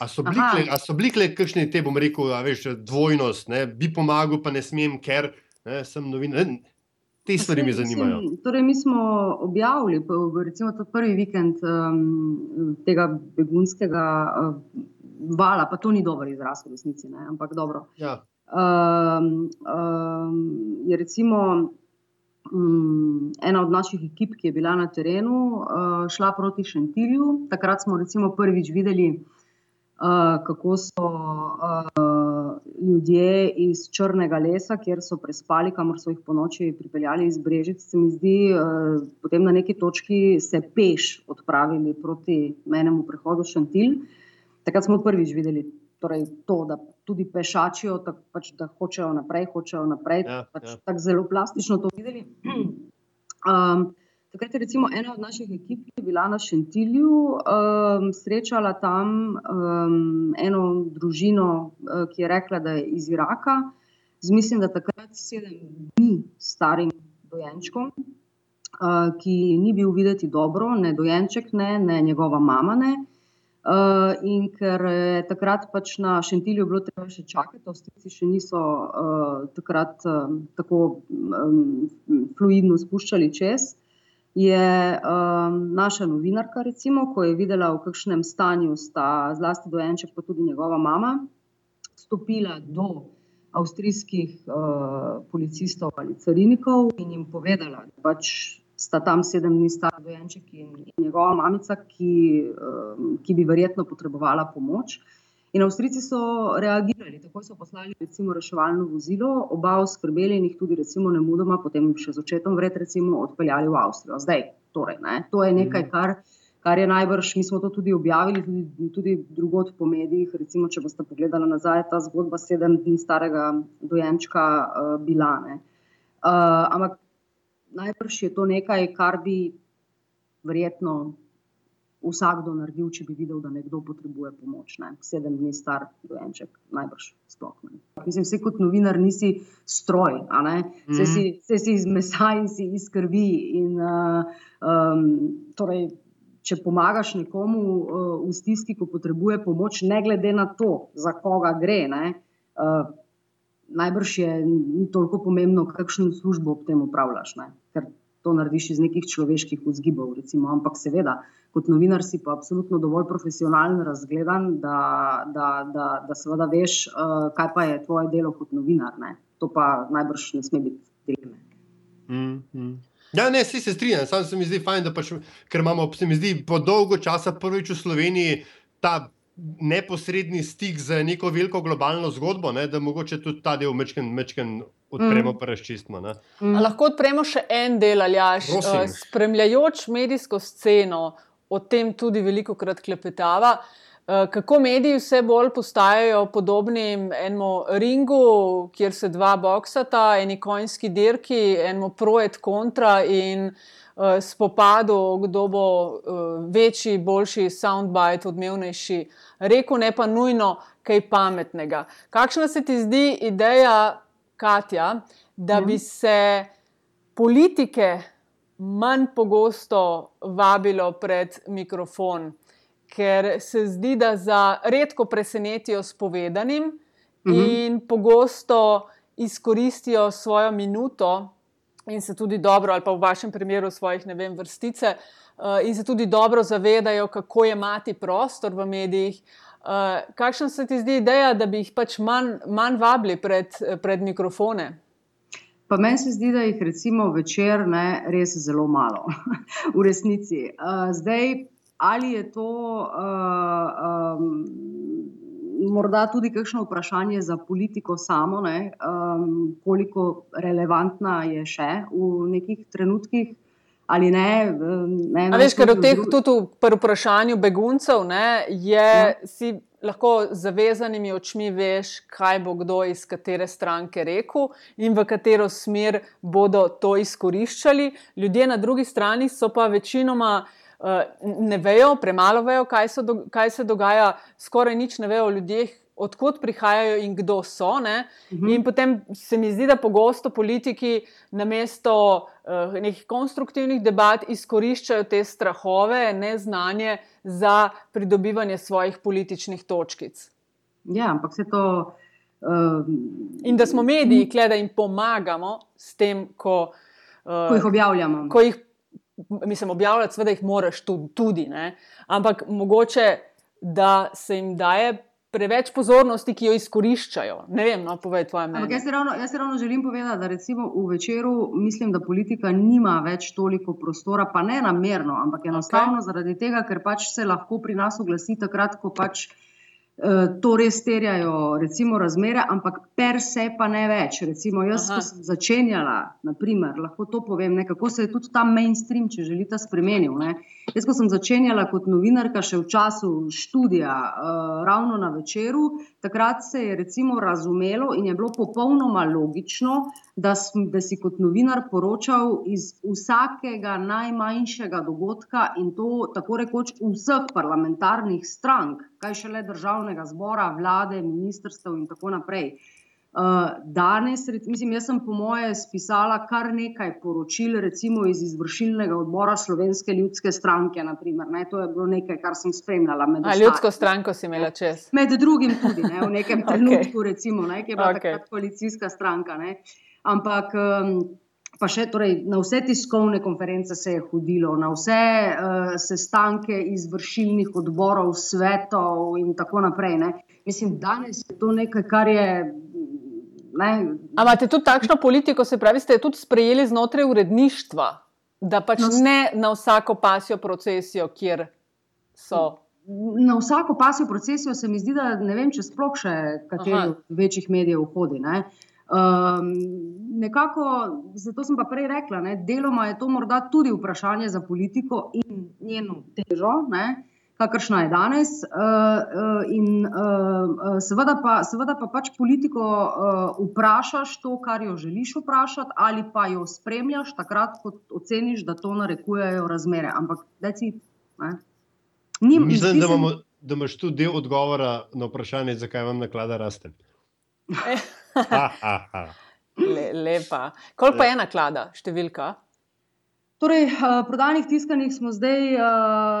A- so bili Aha. kle- a so bili kle kakšne te, bom rekel, a veš, dvojnost, ne, bi pomagal, pa ne smem, ker ne, sem novinar. Ne, Te stvari me zanimajo. Mislim, torej, mi smo objavili, recimo, prvi vikend um, tega begunskega uh, vala, pa to ni dober izraz v resnici, ne, ampak dobro. Ja. Um, um, je recimo um, ena od naših ekip, ki je bila na terenu, uh, šla proti Šentilju. Takrat smo recimo prvič videli, uh, kako so uh, ljudje iz Črnega lesa, kjer so prespali, kamor so jih po noči pripeljali iz Brežic, se mi zdi, uh, potem na neki točki se peš odpravili proti menemu prehodu Šentilj. Takrat smo prvič videli torej to, da tudi pešačijo, tak, pač, da hočejo naprej, hočejo naprej. Ja, pač ja. Tako zelo plastično to videli. Um, takrat je recimo ena od naših ekip, ki je bila na Šentilju, um, srečala tam um, eno družino, uh, ki je rekla, da je iz Iraka, z mislim, da takrat sedem dni starim dojenčkom, uh, ki ni bil videti dobro, ne dojenček, ne, ne njegova mama. Ne. Uh, in ker je takrat pač na Šentilju bilo treba še čakati, Avstrijci še niso uh, takrat um, tako um, fluidno spuščali čez, je um, naša novinarka, recimo, ko je videla, v kakšnem stanju sta zlasti dojenček, pa tudi njegova mama, stopila do avstrijskih uh, policistov ali carinikov in jim povedala, da pač sta tam sedem dni star dojenček in, in njegova mamica, ki, um, ki bi verjetno potrebovala pomoč. In Avstrijci so reagirali, takoj so poslali recimo reševalno vozilo, oba oskrbeli in jih tudi recimo nemudoma, potem še z očetom vred recimo odpeljali v Avstrijo. Zdaj, torej, ne, to je nekaj, kar, kar je najbrž, mi smo to tudi objavili, tudi, tudi drugot po medijih, recimo, če boste pogledali nazaj, ta zgodba sedem dni starega dojenčka uh, bila. Ne. Uh, ampak najbrž je to nekaj, kar bi verjetno vsakdo naredil, če bi videl, da nekdo potrebuje pomoč. Ne. Sedem dni star dojenček, najbrž sploh ne. Mislim, vse kot novinar nisi stroj, a ne. Vse si, vse si iz mesa in si iz krvi. In, uh, um, torej, če pomagaš nekomu uh, v stiski, ko potrebuje pomoč, ne glede na to, za koga gre. Ne, uh, najbrž je ni toliko pomembno, kakšno službo ob tem upravljaš, ne? ker to narediš iz nekih človeških vzgibov. Recimo. Ampak seveda, kot novinar si pa absolutno dovolj profesionalen, razgledan, da, da, da, da seveda veš, uh, kaj pa je tvoje delo kot novinar. Ne? To pa najbrž ne sme biti dileme. Mm, mm. Ja, ne, vsi se strinjam, samo se mi zdi fajn, da pač, ker imamo, se mi zdi, po dolgo časa prvič v Sloveniji ta neposredni stik z neko veliko globalno zgodbo, ne, da mogoče tudi ta del mečken, mečken odpremo, mm. pa razčistimo. Ne. A lahko odpremo še en del, Aljaš. Prosim. Uh, Spremljajoč medijsko sceno, o tem tudi veliko krat klepetava. Uh, Kako mediji vse bolj postajajo podobni enemu ringu, kjer se dva boksata, eni konjski dirki, enemu pro et kontra. In uh, spopadu, kdo bo uh, večji, boljši, soundbite, odmevnejši, rekel ne pa nujno kaj pametnega. Kakšna se ti zdi ideja, Katja, da bi mhm. se politike manj pogosto vabilo pred mikrofon? ker se zdi, da za redko presenetijo s povedanim uh mhm. -huh. in pogosto izkoristijo svojo minuto in se tudi dobro, ali pa v vašem primeru, svojih ne vem, vrstice, uh, in se tudi dobro zavedajo, kako je imeti prostor v medijih. Uh, kakšna se ti zdi ideja, da bi jih pač manj, manj vabili pred, pred mikrofone? Pa meni se zdi, da jih recimo večer ne res zelo malo, v resnici. Uh, zdaj, ali je to uh, um, morda tudi kakšno vprašanje za politiko samo, ne, um, koliko relevantna je še v nekih trenutkih. Ali ne? ne veš, ker v teh tudi pri vprašanju beguncev ne, je, ja. si lahko zavezanimi očmi veš, kaj bo kdo iz katere stranke rekel in v katero smer bodo to izkoriščali. Ljudje na drugi strani so pa večinoma. Eh, ne vejo, premalo vejo, kaj, so, kaj se dogaja, skoraj nič ne vejo o ljudeh, odkot prihajajo in kdo so. Ne? Mhm. In potem se mi zdi, da pogosto politiki na mesto uh, nekih konstruktivnih debat izkoriščajo te strahove, neznanje za pridobivanje svojih političnih točkic. Ja, ampak se to. Uh, in da smo mediji, kle, da jim pomagamo s tem, ko, uh, ko jih objavljamo. Ko jih mislim, objavljati, seveda jih moraš tudi, ne? ampak mogoče, da se jim daje preveč pozornosti, ki jo izkoriščajo. Ne vem, no, povej tvoje mnenje. Jaz se, ravno, jaz se ravno želim povedati, da recimo v večeru mislim, da politika nima več toliko prostora, pa ne namerno, ampak enostavno okay. zaradi tega, ker pač se lahko pri nas oglasi takrat, ko pač. Eh, to res terjajo, recimo, razmere, ampak per se pa ne več. Recimo, jaz, Aha. ko sem začenjala, naprimer, lahko to povem, ne, kako se je tudi ta mainstream, če želite, spremenil. Ne. Jaz, ko sem začenjala kot novinarka, še v času študija, uh, ravno na večeru, takrat se je recimo razumelo in je bilo popolnoma logično, da, sm, da si kot novinar poročal iz vsakega najmanjšega dogodka in to tako rekoč vseh parlamentarnih strank kaj šele državnega zbora, vlade, ministrstev in tako naprej. Uh, danes, mislim, jaz sem po moje spisala kar nekaj poročil, recimo iz izvršilnega odbora Slovenske ljudske stranke. Naprimer, ne, to je bilo nekaj, kar sem spremljala. A ljudsko stranko si imela čez? Med drugim tudi, ne, v nekem trenutku, okay. recimo, ne, ki je bila okay. takrat koalicijska stranka. Ne. Ampak. Um, pa še torej, na vse tiskovne konference se je hodilo, na vse uh, sestanke izvršilnih odborov, svetov in tako naprej. Ne. Mislim, danes je to nekaj, kar je. Ampak imate tudi takšno politiko, se pravi, ste tudi sprejeli znotraj uredništva, da pač no, ne na vsako pasjo procesijo, kjer so. Na vsako pasjo procesijo se mi zdi, da ne vem, če sploh še kateri od večjih medijev hodi. Uh, Um, nekako, zato sem pa prej rekla, da deloma je to morda tudi vprašanje za politiko in njeno težo, ne, kakršna je danes. Uh, uh, in uh, seveda, pa, seveda pa pač politiko vprašaš to, kar jo želiš vprašati, ali pa jo spremljaš takrat, ko oceniš, da to narekujejo razmere. Ampak, deci, ne. Nim, Mislim, da, imamo, da imaš tudi del odgovora na vprašanje, zakaj vam naklada raste. Le, lepa. Koliko pa je ena klada, številka? Torej, uh, prodanih tiskanih smo zdaj uh,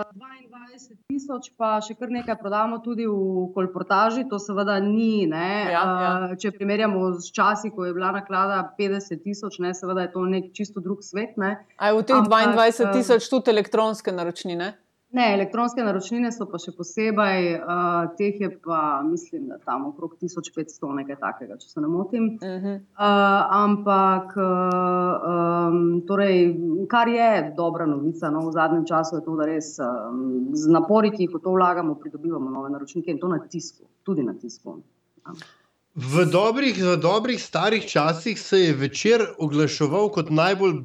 eh, 22 tisoč, pa še kar nekaj prodamo tudi v kolportaži. To seveda ni. Ja, ja. Uh, če primerjamo z časi, ko je bila naklada 50 tisoč, seveda je to nek čisto drug svet. Ne. A je v teh 22 tisoč tudi elektronske naročnine? Ne, elektronske naročnine so pa še posebej, uh, teh je pa, mislim, da tam okrog 1500, nekaj takega, če se ne motim. Uh -huh. uh, ampak, uh, um, torej, kar je dobra novica no, v zadnjem času, je to, da res um, z napori, ki jih v to vlagamo, pridobivamo nove naročnike in to na tisku, tudi na tisku. Ja. V dobrih, v dobrih starih časih se je večer oglaševal kot najbolj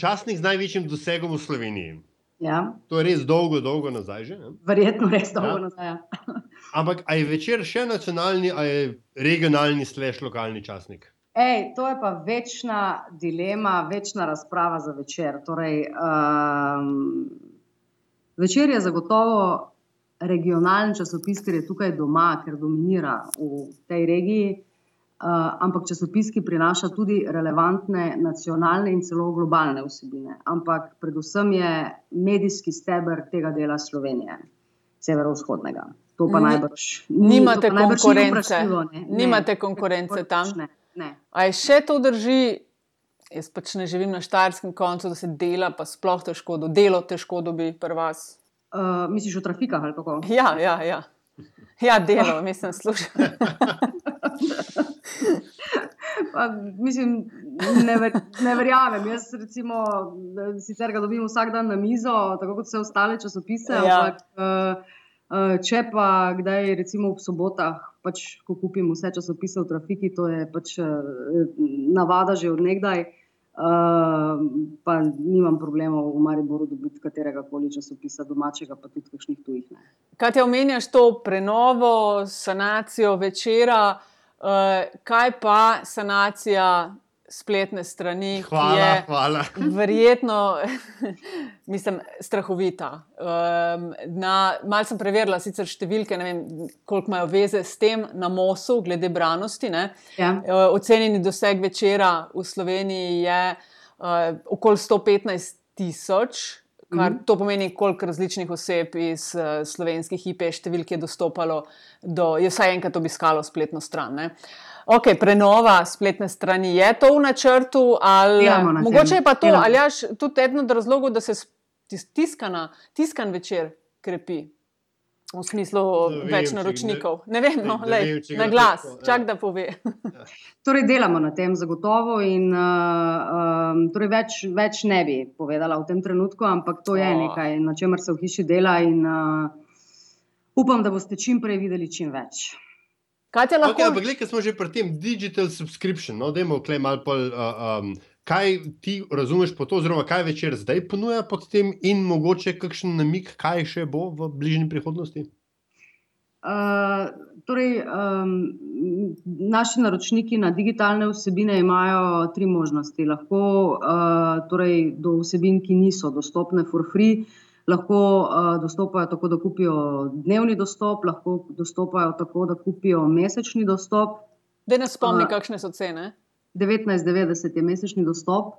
časnik z največjim dosegom v Sloveniji. Ja. To je res dolgo, dolgo nazaj. Že, Verjetno res dolgo ja. nazaj. Ja. Ampak je večer še nacionalni ali regionalni, sleš lokalni časnik? Ej, to je pa večna dilema, večna razprava za večer. Torej, um, večer je zagotovo regionalen časopis, ker je tukaj doma, ker dominira v tej regiji, ampak časopis, ki prinaša tudi relevantne nacionalne in celo globalne vsebine. Ampak predvsem je medijski steber tega dela Slovenije, severovzhodnega. To pa najbrž ni. Nimate konkurence, nimate konkurence tam. Ne. A je še to drži? Jaz pač ne živim na štarskem koncu, da se dela, pa sploh težko, da delo težko dobi pri vas. Uh, misliš o trafikah ali kako? Ja, ja, ja. ja delo, mislim, slušam. Pa, mislim, ne, ver, ne verjamem. Jaz, recimo, sicer ga dobim vsak dan na mizo, tako kot vse ostale časopise. Ja. Ampak, uh, uh, če pa kdaj, recimo ob sobotah, pač, ko kupim vse časopise v trafiki, to je pač uh, navada že odnegdaj. Uh, pa nimam problemov v Mariboru dobiti katerega koli časopisa, domačega, pa tudi kakšnih tujih. Ne. Kaj ti omenjaš to prenovo, sanacijo večera, uh, kaj pa sanacija spletne strani, hvala, ki je hvala. verjetno, mislim, strahovita. Um, Mal sem preverila sicer številke, ne vem, koliko imajo veze s tem na MOS-u, glede branosti. Ja. Uh, ocenjeni doseg večera v Sloveniji je uh, okoli 115 tisoč. Kar, mhm. to pomeni, koliko različnih oseb iz uh, slovenskih IP številk je dostopalo do, je vsaj enkrat obiskalo spletno stran. Uh, Ok, prenova spletne strani je to v načrtu, ali na mogoče je pa to, ali jaš tudi eden od razlogov, da se tiskana, tiskan večer krepi. V smislu vem, več naročnikov. Ne, ne vem, no, ne, lej, vem, na glas, tako, ja. čak da pove. Ja. torej, delamo na tem zagotovo. In, uh, um, torej več, več ne bi povedala v tem trenutku, ampak to je oh. nekaj, na čemer se v hiši dela. In, uh, upam, da boste čim prej videli čim več. Kaj je lahko? Okay, ampak, gledaj, smo že pri tem digital subscription. No, dajmo, klej, pol, uh, um, kaj ti razumeš po to, oziroma kaj večer zdaj ponuja pod tem, in mogoče kakšen namik, kaj še bo v bližnji prihodnosti? Uh, torej, um, naši naročniki na digitalne vsebine imajo tri možnosti. Lahko uh, torej, do vsebin, ki niso dostopne for free, lahko uh, dostopajo tako, da kupijo dnevni dostop, lahko dostopajo tako, da kupijo mesečni dostop. Da ne spomni, uh, kakšne so cene. 19,90 je mesečni dostop.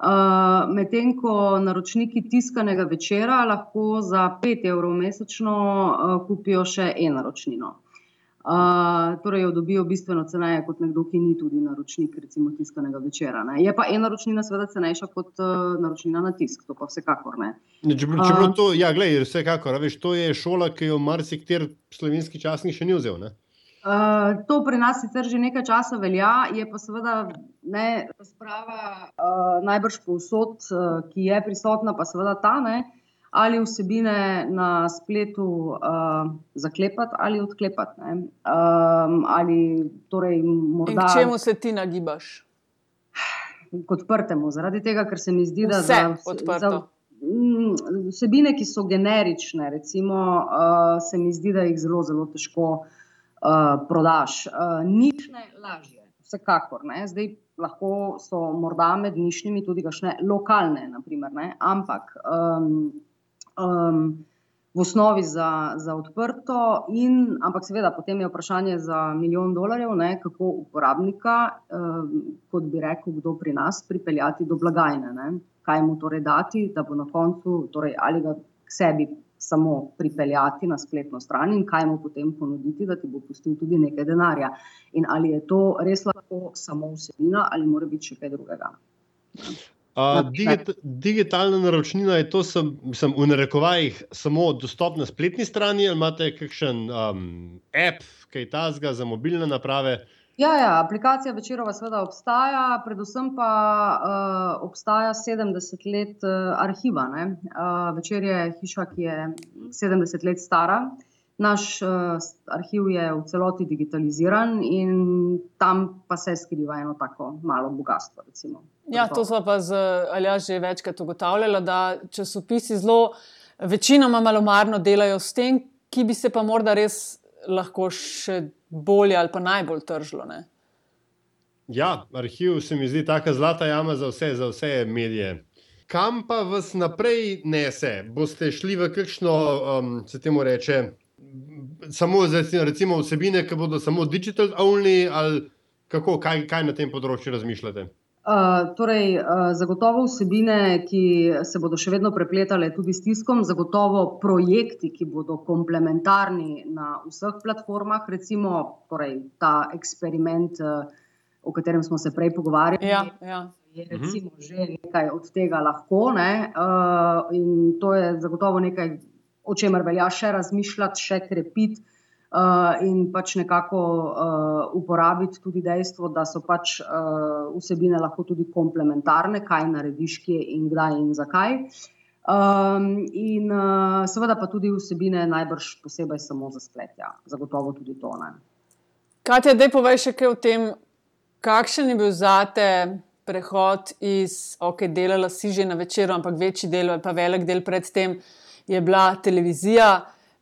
Uh, Medtem ko naročniki tiskanega večera lahko za 5 evrov mesečno uh, kupijo še eno naročnino torej jo dobijo bistveno ceneje kot nekdo, ki ni tudi naročnik, recimo tiskanega večera. Ne. Je pa ena naročnina, seveda, cenejša kot uh, naročnina na tisk, to pa vsekakor ne. ne če če uh, to, ja, gledaj, vsekakor, veš, to je šola, ki jo marsikter slovenski časnik še ni vzel. Ne. Uh, to pri nas sicer že nekaj časa velja, je pa seveda ne, razprava uh, najbrž povsod, uh, ki je prisotna, pa seveda ta ne. Ali vsebine na spletu uh, zaklepati ali odklepati. Um, ali torej morda. K čemu se ti nagibaš? K odprtemu, zaradi tega, ker se mi zdi, da Vse za, za mm, vsebine, ki so generične, recimo, uh, se mi zdi, da jih zelo, zelo težko uh, prodaš. Uh, nič ne lažje, vsekakor. Ne? Zdaj lahko so morda med nišnjimi tudi kakšne lokalne, naprimer, ampak. Um, um, v osnovi za, za odprto, in, ampak seveda potem je vprašanje za milijon dolarjev, ne, kako uporabnika, um, kot bi rekel, kdo pri nas, pripeljati do blagajne. Ne. Kaj mu torej dati, da bo na koncu, torej, ali ga k sebi samo pripeljati na spletno stran in kaj mu potem ponuditi, da ti bo pustil tudi nekaj denarja. In ali je to res lahko samo vsebina ali mora biti še kaj drugega. Uh, digit, digitalna naročnina je to, sem, sem v narekovajih samo dostop na spletni strani, ali imate kakšen um, app, kaj tasga za mobilne naprave? Ja, ja, aplikacija večerova seveda obstaja, predvsem pa uh, obstaja 70 let uh, arhiva. Uh, večer je hiša, ki je 70 let stara. Naš uh, arhiv je v celoti digitaliziran in tam pa se skriva eno tako malo bogatstvo. Recimo, ja, to smo pa z Alja že večkrat ugotavljali, da časopisi zelo večinoma malomarno delajo s tem, ki bi se pa morda res lahko še bolje ali pa najbolj tržilo. Ne? Ja, arhiv se mi zdi tako zlata jama za vse, za vse medije. Kam pa vas naprej nese? Boste šli v kakšno, um, se temu reče, samo za recimo, vsebine, ki bodo samo digital only, ali kako, kaj, kaj na tem področju razmišljate? Uh, torej, uh, zagotovo vsebine, ki se bodo še vedno prepletale tudi s tiskom, zagotovo projekti, ki bodo komplementarni na vseh platformah, recimo torej, ta eksperiment, uh, o katerem smo se prej pogovarjali. Ja, ja. Je recimo že nekaj od tega lahko, ne? uh, in to je zagotovo nekaj, o čemer velja še razmišljati, še krepiti. Uh, in pač nekako uh, uporabiti tudi dejstvo, da so pač uh, vsebine lahko tudi komplementarne, kaj narediš, kje in kdaj in zakaj. Um, in uh, seveda pa tudi vsebine, najbrž posebej samo za splet, ja, zagotovo tudi to. Ne. Kaj ti zdaj poveš, kaj o tem, kakšen je bil zate prehod iz, ok, delala si že na večeru, ampak večji del, pa velik del predtem je bila televizija.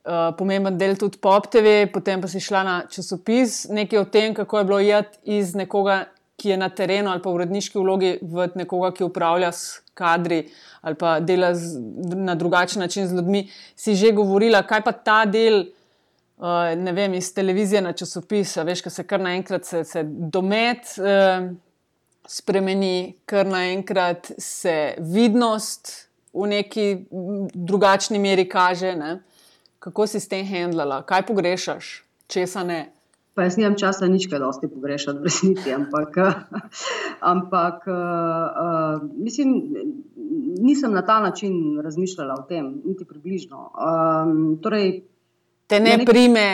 Eh, pomemben del tudi pop TV, potem pa si šla na časopis, nekaj o tem, kako je bilo jeti iz nekoga, ki je na terenu ali pa v uredniški vlogi, v nekoga, ki upravlja s kadri ali pa dela z, na drugačen način z ljudmi. Si že govorila, kaj pa ta del. Uh, ne vem, iz televizije na časopis, veš, kaj se kar naenkrat se, se domet uh, spremeni, kar naenkrat se vidnost v neki drugačni meri kaže. Ne? Kako si s tem handlala, kaj pogrešaš, česa ne. Pa jaz nimam časa nič kaj dosti pogrešati, resnici, ampak, ampak uh, mislim, nisem na ta način razmišljala o tem, niti približno. Um, torej, Te ne nek... prime,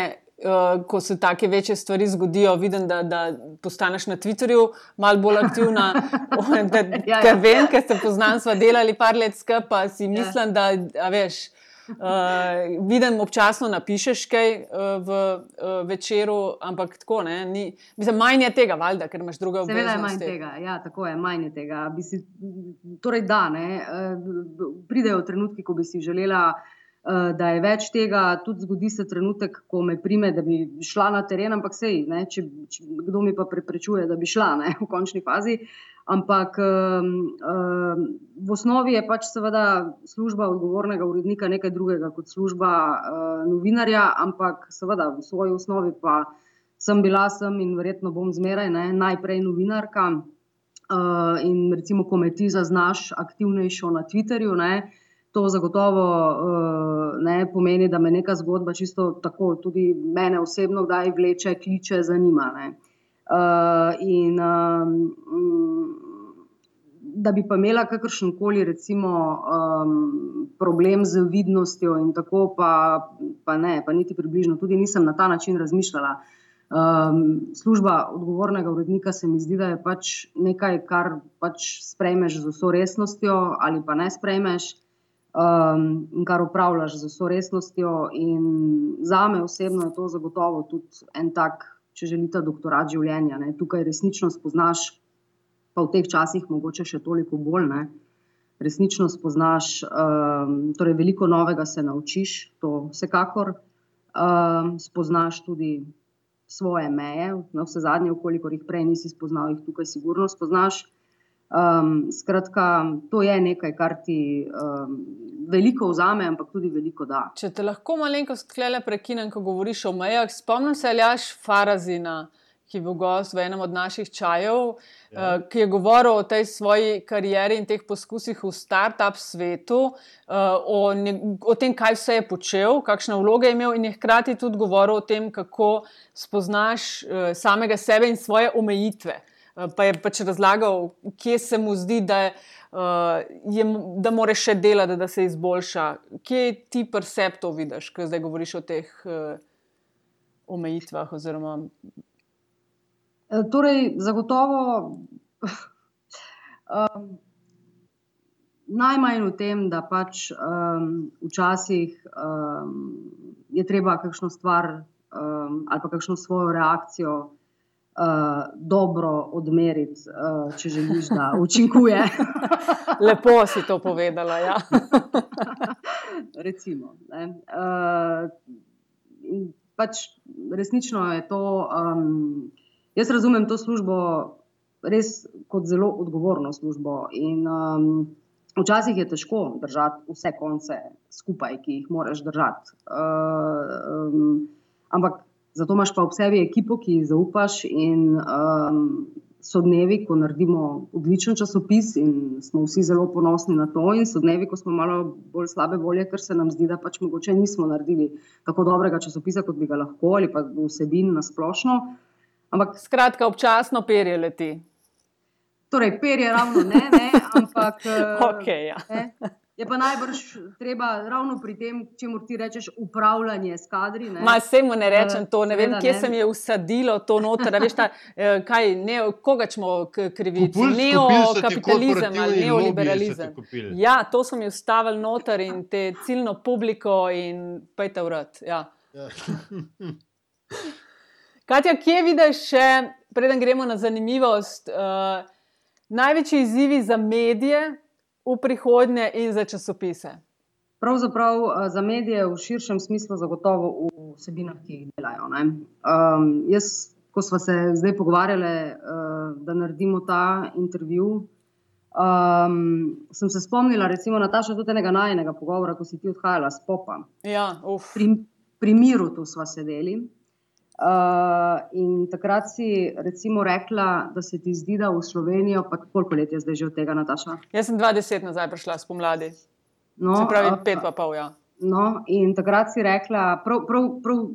uh, ko se take večje stvari zgodijo, vidim, da, da postaneš na Twitterju malo bolj aktivna. ja, ja. Vem, ker se poznam, smo delali par let skupaj, si ja. mislim, da veš. Uh, vidim, občasno napišeš kaj uh, v uh, večeru, ampak tako ne. Ni, mislim, manj je tega, valjda, ker imaš druge obveznosti. Seveda je manj tega, ja, tako je, manj je tega. Si, torej, da, ne, uh, pridejo trenutki, ko bi si želela. Da je več tega, tudi zgodi se trenutek, ko me prime, da bi šla na teren, ampak sej, ne, če, če, kdo mi pa preprečuje, da bi šla ne, v končni fazi. Ampak um, um, v osnovi je pač seveda služba odgovornega urednika nekaj drugega kot služba uh, novinarja, ampak seveda v svoji osnovi pa sem bila sem in verjetno bom zmeraj ne, najprej novinarka. Uh, in recimo, ko me ti zaznaš aktivnejšo na Twitterju, ne, to zagotovo uh, ne, pomeni, da me neka zgodba čisto tako, tudi mene osebno, kdaj vleče, kliče, zanima. Ne. Uh, in um, da bi pa imela kakršen koli, recimo, um, problem z vidnostjo, in tako, pa, pa ne, pa niti približno, tudi nisem na ta način razmišljala. Um, služba odgovornega urednika se mi zdi, da je pač nekaj, kar pač sprejmeš z vso resnostjo, ali pa ne sprejmeš, um, in kar upravljaš z vso resnostjo. Za me osebno je to zagotovo tudi en tak če želite, doktorat življenja. Ne. Tukaj resnično spoznaš, pa v teh časih mogoče še toliko bolj. Ne. Resnično spoznaš, um, torej veliko novega se naučiš, to vsekakor. Um, spoznaš tudi svoje meje, na vse zadnje, koliko jih prej nisi spoznal, jih tukaj sigurno spoznaš. Um, skratka, to je nekaj, kar ti um, veliko vzame, ampak tudi veliko da. Če te lahko malenkost sklele prekinem, ko govoriš o mejah, spomnim se Aljaš Farazina, ki je bil gost v enem od naših čajev, ja. uh, ki je govoril o tej svoji karieri in teh poskusih v start-up svetu, uh, o, ne, o tem, kaj vse je počel, kakšne vloge je imel, in je hkrati tudi govoril o tem, kako spoznaš uh, samega sebe in svoje omejitve. Uh, pa je pač razlagal, kje se mu zdi, da uh, da moraš še delati, da se izboljša. Kje ti percept to vidiš, ko zdaj govoriš o teh uh, omejitvah? Oziroma... Torej, zagotovo. um, Najmanj v tem, da pač um, včasih um, je treba kakšno stvar um, ali pa kakšno svojo reakcijo uh, dobro odmeriti, uh, če želiš, da učinkuje. Lepo si to povedala. Ja. Recimo, uh, pač resnično je to. Um, jaz razumem to službo res kot zelo odgovorno službo. In, um, včasih je težko držati vse konce skupaj, ki jih moraš držati. Uh, um, ampak zato imaš pa ob sebi ekipo, ki ji zaupaš. In, um, so dnevi, ko naredimo odličen časopis in smo vsi zelo ponosni na to, in so dnevi, ko smo malo bolj slabe volje, ker se nam zdi, da pač mogoče nismo naredili tako dobrega časopisa, kot bi ga lahko, ali pa vsebin na splošno. Ampak, skratka, občasno perje leti. Torej, perje ravno ne, ne ampak. okay, ja. ne, Je pa najbrž treba ravno pri tem, če mu ti rečeš, upravljanje s kadri. Ma se mu ne rečem to, ne vem, kje ne. se mi je usadilo to noter. Veš, ta, eh, kaj, ne, koga smo krivili? Neokapitalizem ali neoliberalizem. Ja, to so mi ustavili noter in te ciljno publiko in pejte vrat. Ja. Ja. Katja, kje vidiš še, preden gremo na zanimivost, uh, največji izzivi za medije? V prihodnje in za časopise? Pravzaprav eh, za medije v širšem smislu, zagotovo v vsebinah, ki jih delajo. Um, jaz, ko smo se zdaj pogovarjali, uh, da naredimo ta intervju, um, sem se spomnila, recimo, Nataša, tudi enega najnega pogovora, ko si ti odhajala s popa. Ja, pri, pri miru tu smo sedeli. Uh, in takrat si recimo rekla, da se ti zdi, da v Slovenijo, pa koliko let je zdaj že od tega, Nataša? Jaz sem 20 nazaj prišla spomladi. No, se pravi, uh, pet pa pol. Ja. No, in takrat si rekla, prav, prav, prav,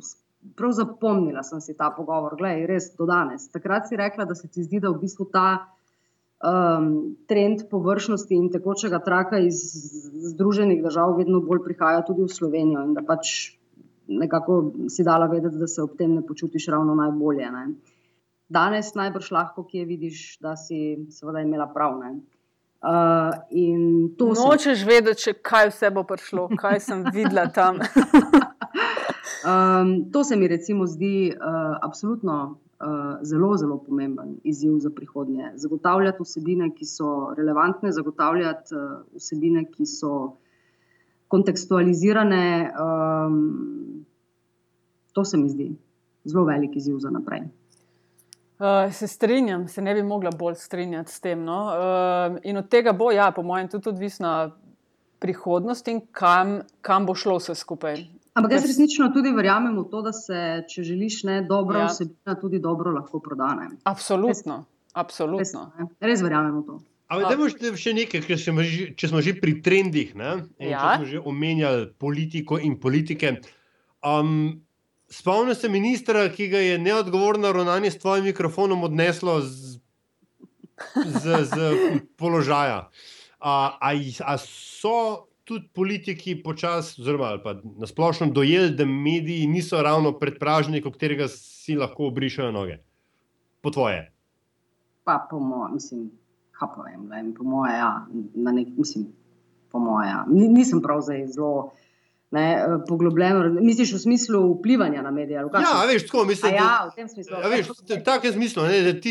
prav zapomnila sem si ta pogovor, gledaj, res do danes. Takrat si rekla, da se ti zdi, da v bistvu ta um, trend površnosti in tekočega traka iz Združenih držav vedno bolj prihaja tudi v Slovenijo in da pač nekako si dala vedeti, da se ob tem ne počutiš ravno najbolje. Ne. Danes najbrž lahko, ki je vidiš, da si seveda imela prav. Ne. Uh, Nočeš sem... vedeti, kaj vse bo prišlo, kaj sem videla tam. um, to se mi recimo zdi uh, absolutno uh, zelo, zelo pomemben izziv za prihodnje. Zagotavljati vsebine, ki so relevantne, zagotavljati uh, vsebine, ki so kontekstualizirane. Um, To se mi zdi zelo velik izziv za naprej. Uh, se strinjam, se ne bi mogla bolj strinjati s tem. No? Uh, in od tega bo, ja, po mojem, tudi odvisna prihodnost in kam, kam bo šlo vse skupaj. Ampak jaz resnično tudi verjamem v to, da se, če želiš ne dobro, ja. vsebina tudi dobro lahko prodane. Absolutno. Absolutno. Res, res verjamem v to. Ampak, da boš še nekaj, če smo že, če smo že pri trendih, ja. če smo že omenjali politiko in politike. Um, Spomnim se ministra, ki ga je neodgovorno ravnanje s tvojim mikrofonom odneslo z, z, z položaja. A, a, a so tudi politiki počasi, oziroma na splošno dojeli, da mediji niso ravno predpražnik, v katerega si lahko obrišajo noge? Po tvoje. Pa po mojem, mislim, kaj povem, po mojem, ja, na nek način, po mojem, ja. nisem prav zdaj zelo ne, eh, poglobljeno. Misliš v smislu vplivanja na medije? Ja, veš, tako mislim. Ja, v tem smislu. Ja, veš, v takem smislu.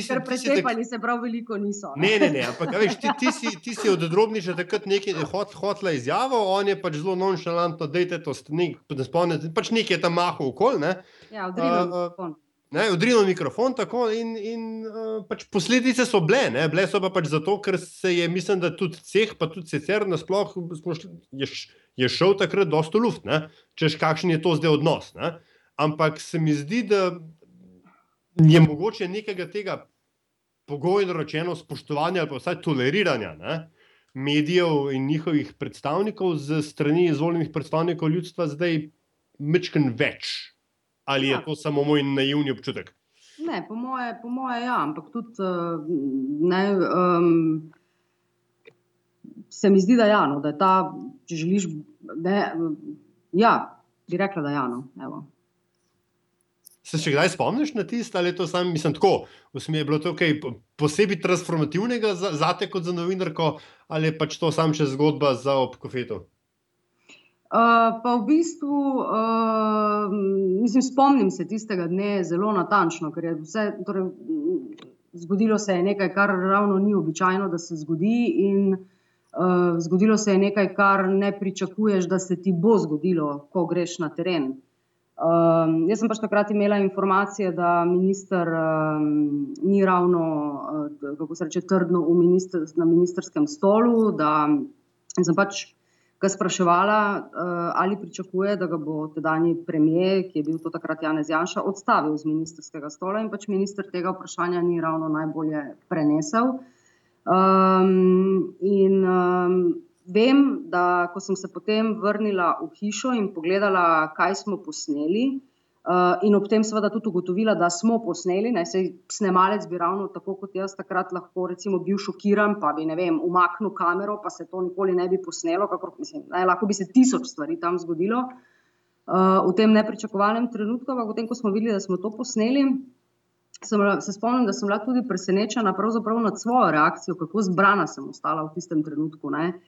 Ker precepali se prav veliko niso. Ne, ne, ne, ampak veš, ti, ti, si, ti si od drobniča takrat nekaj hot, hotla izjavo, on je pač zelo nonšalantno, dejte to, nek, ne spomnite, pač nekaj je tam mahal okol. Ne? Ja, odrinil uh, Ne, odrinil mikrofon tako in, in uh, pač posledice so bile. Ne? Bile so pa pač zato, ker se je, mislim, da tudi ceh, pa tudi sicer nasplošno je, je šel takrat dosto luft, ne? češ kakšen je to zdaj odnos. Ne? Ampak se mi zdi, da je mogoče nekega tega pogojno rečeno spoštovanja ali pa vsaj toleriranja ne? medijev in njihovih predstavnikov z strani izvoljenih predstavnikov ljudstva zdaj mečken več ali ja. je to samo moj naivni občutek? Ne, po moje, po moje ja, ampak tudi uh, ne, um, se mi zdi, da, ja, no, da je ta, če želiš, je, ja, bi rekla, da ja, no, Se še kdaj spomniš na tisto, ali je to samo, mislim, tako, v smislu, je bilo to kaj posebej transformativnega za, za te kot za novinarko, ali je pač to samo še zgodba za obkofeto? Uh, pa v bistvu, uh, mislim, spomnim se tistega dne zelo natančno, ker je vse, torej, zgodilo se je nekaj, kar ravno ni običajno, da se zgodi, in uh, zgodilo se je nekaj, kar ne pričakuješ, da se ti bo zgodilo, ko greš na teren. Um, jaz sem pač takrat imela informacije, da minister um, ni ravno, uh, kako se reče, trdno minister, na ministerskem stolu. Da sem pač ga spraševala, uh, ali pričakuje, da ga bo tedajni premijer, ki je bil to takrat Janez Janša, odstavil z ministerskega stola in pač minister tega vprašanja ni ravno najbolje prenesel. Um, in um, vem, da ko sem se potem vrnila v hišo in pogledala, kaj smo posneli, uh, in ob tem seveda tudi ugotovila, da smo posneli, naj se snemalec bi ravno tako kot jaz takrat lahko recimo, bil šokiran, pa bi vem, umaknil kamero, pa se to nikoli ne bi posnelo, kakor, mislim, ne, lahko bi se tisoč stvari tam zgodilo. Uh, v tem nepričakovanem trenutku, ampak potem, ko smo videli, da smo to posneli, sem, se spomnim, da sem bila tudi presenečena nad svojo reakcijo, kako zbrana sem ostala v tistem trenutku. Uh,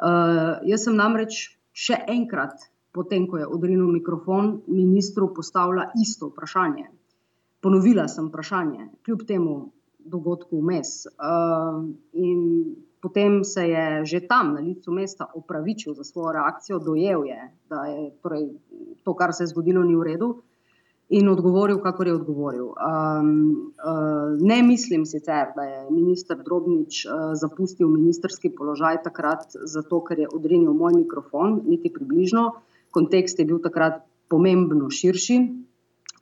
Uh, jaz sem namreč še enkrat, potem ko je odrinil mikrofon, ministru postavila isto vprašanje. Ponovila sem vprašanje, kljub temu dogodku vmes. Uh, in potem se je že tam na licu mesta opravičil za svojo reakcijo, dojel je, da je torej, to, kar se je zgodilo, ni v redu in odgovoril, kako je odgovoril. Um, uh, ne mislim sicer, da je ministr Drobnič uh, zapustil ministerski položaj takrat, zato ker je odrinil moj mikrofon, niti približno. Kontekst je bil takrat pomembno širši.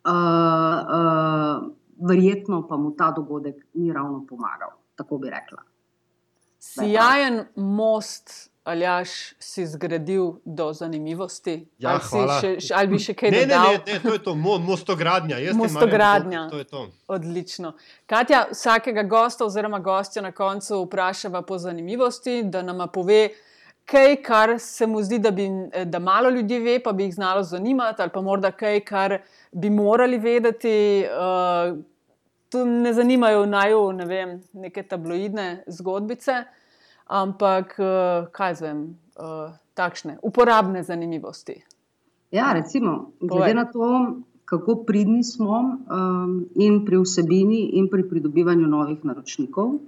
Uh, uh, verjetno pa mu ta dogodek ni ravno pomagal, tako bi rekla. Sijajen most Aljaš si zgradil do zanimivosti? Ja, ali, še, ali bi še kaj ne, dodal? Ne, ne, ne, to je to, mostogradnja. Mostogradnja. To je to. Odlično. Katja, vsakega gosta oziroma gostja na koncu vprašava po zanimivosti, da nam pove kaj, kar se mu zdi, da, bi, da malo ljudi ve, pa bi jih znalo zanimati, ali pa morda kaj, kar bi morali vedeti. Uh, Tu ne zanimajo naj, ne vem, neke tabloidne zgodbice ampak eh, kaj zvem, uh, takšne uporabne zanimivosti. Ja, recimo, glede na to, kako pridni smo um, in pri vsebini, in pri pridobivanju novih naročnikov.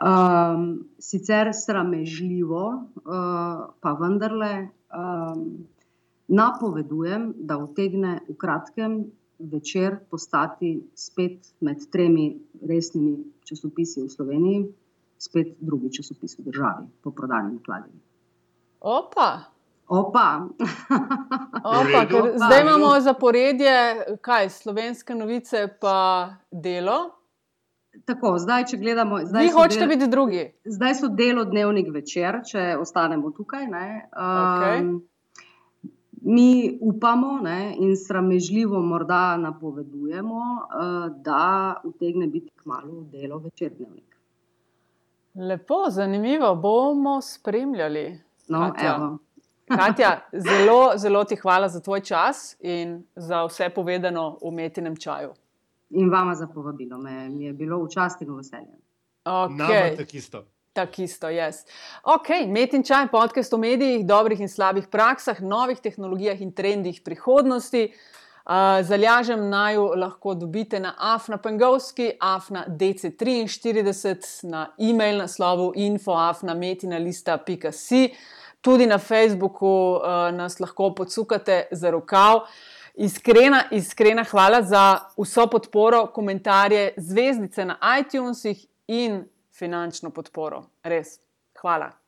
Um, sicer sramežljivo, uh, pa vendarle um, napovedujem, da utegne v kratkem večer postati spet med tremi resnimi časopisi v Sloveniji, spet drugi časopis v državi, po prodajni nakladi. Opa. Opa. Opa, ker zdaj imamo zaporedje, kaj slovenske novice, pa delo. Tako, zdaj, če gledamo. Zdaj Vi hočete del, biti drugi. Zdaj so delo dnevnik večer, če ostanemo tukaj. Um, mi upamo ne, in sramežljivo morda napovedujemo, uh, da utegne biti kmalo delo večer dnevnik. Lepo, zanimivo, bomo spremljali. No, Katja. Katja, zelo, zelo ti hvala za tvoj čas in za vse povedano v umetnem čaju. In vama za povabilo, me je bilo v čast in veselje. Okay. Tako isto. Tako isto, jaz. Ok, Metin čaj, podcast o medijih, dobrih in slabih praksah, novih tehnologijah in trendih prihodnosti. Zalažem naj jo lahko dobite na Afna Pengovski, Afna DC43, na e-mail naslovu infoafnametina.com, tudi na Facebooku uh, nas lahko podsukate za rokav. Iskrena, iskrena hvala za vso podporo, komentarje, zvezdice na iTunesih in finančno podporo. Res, hvala.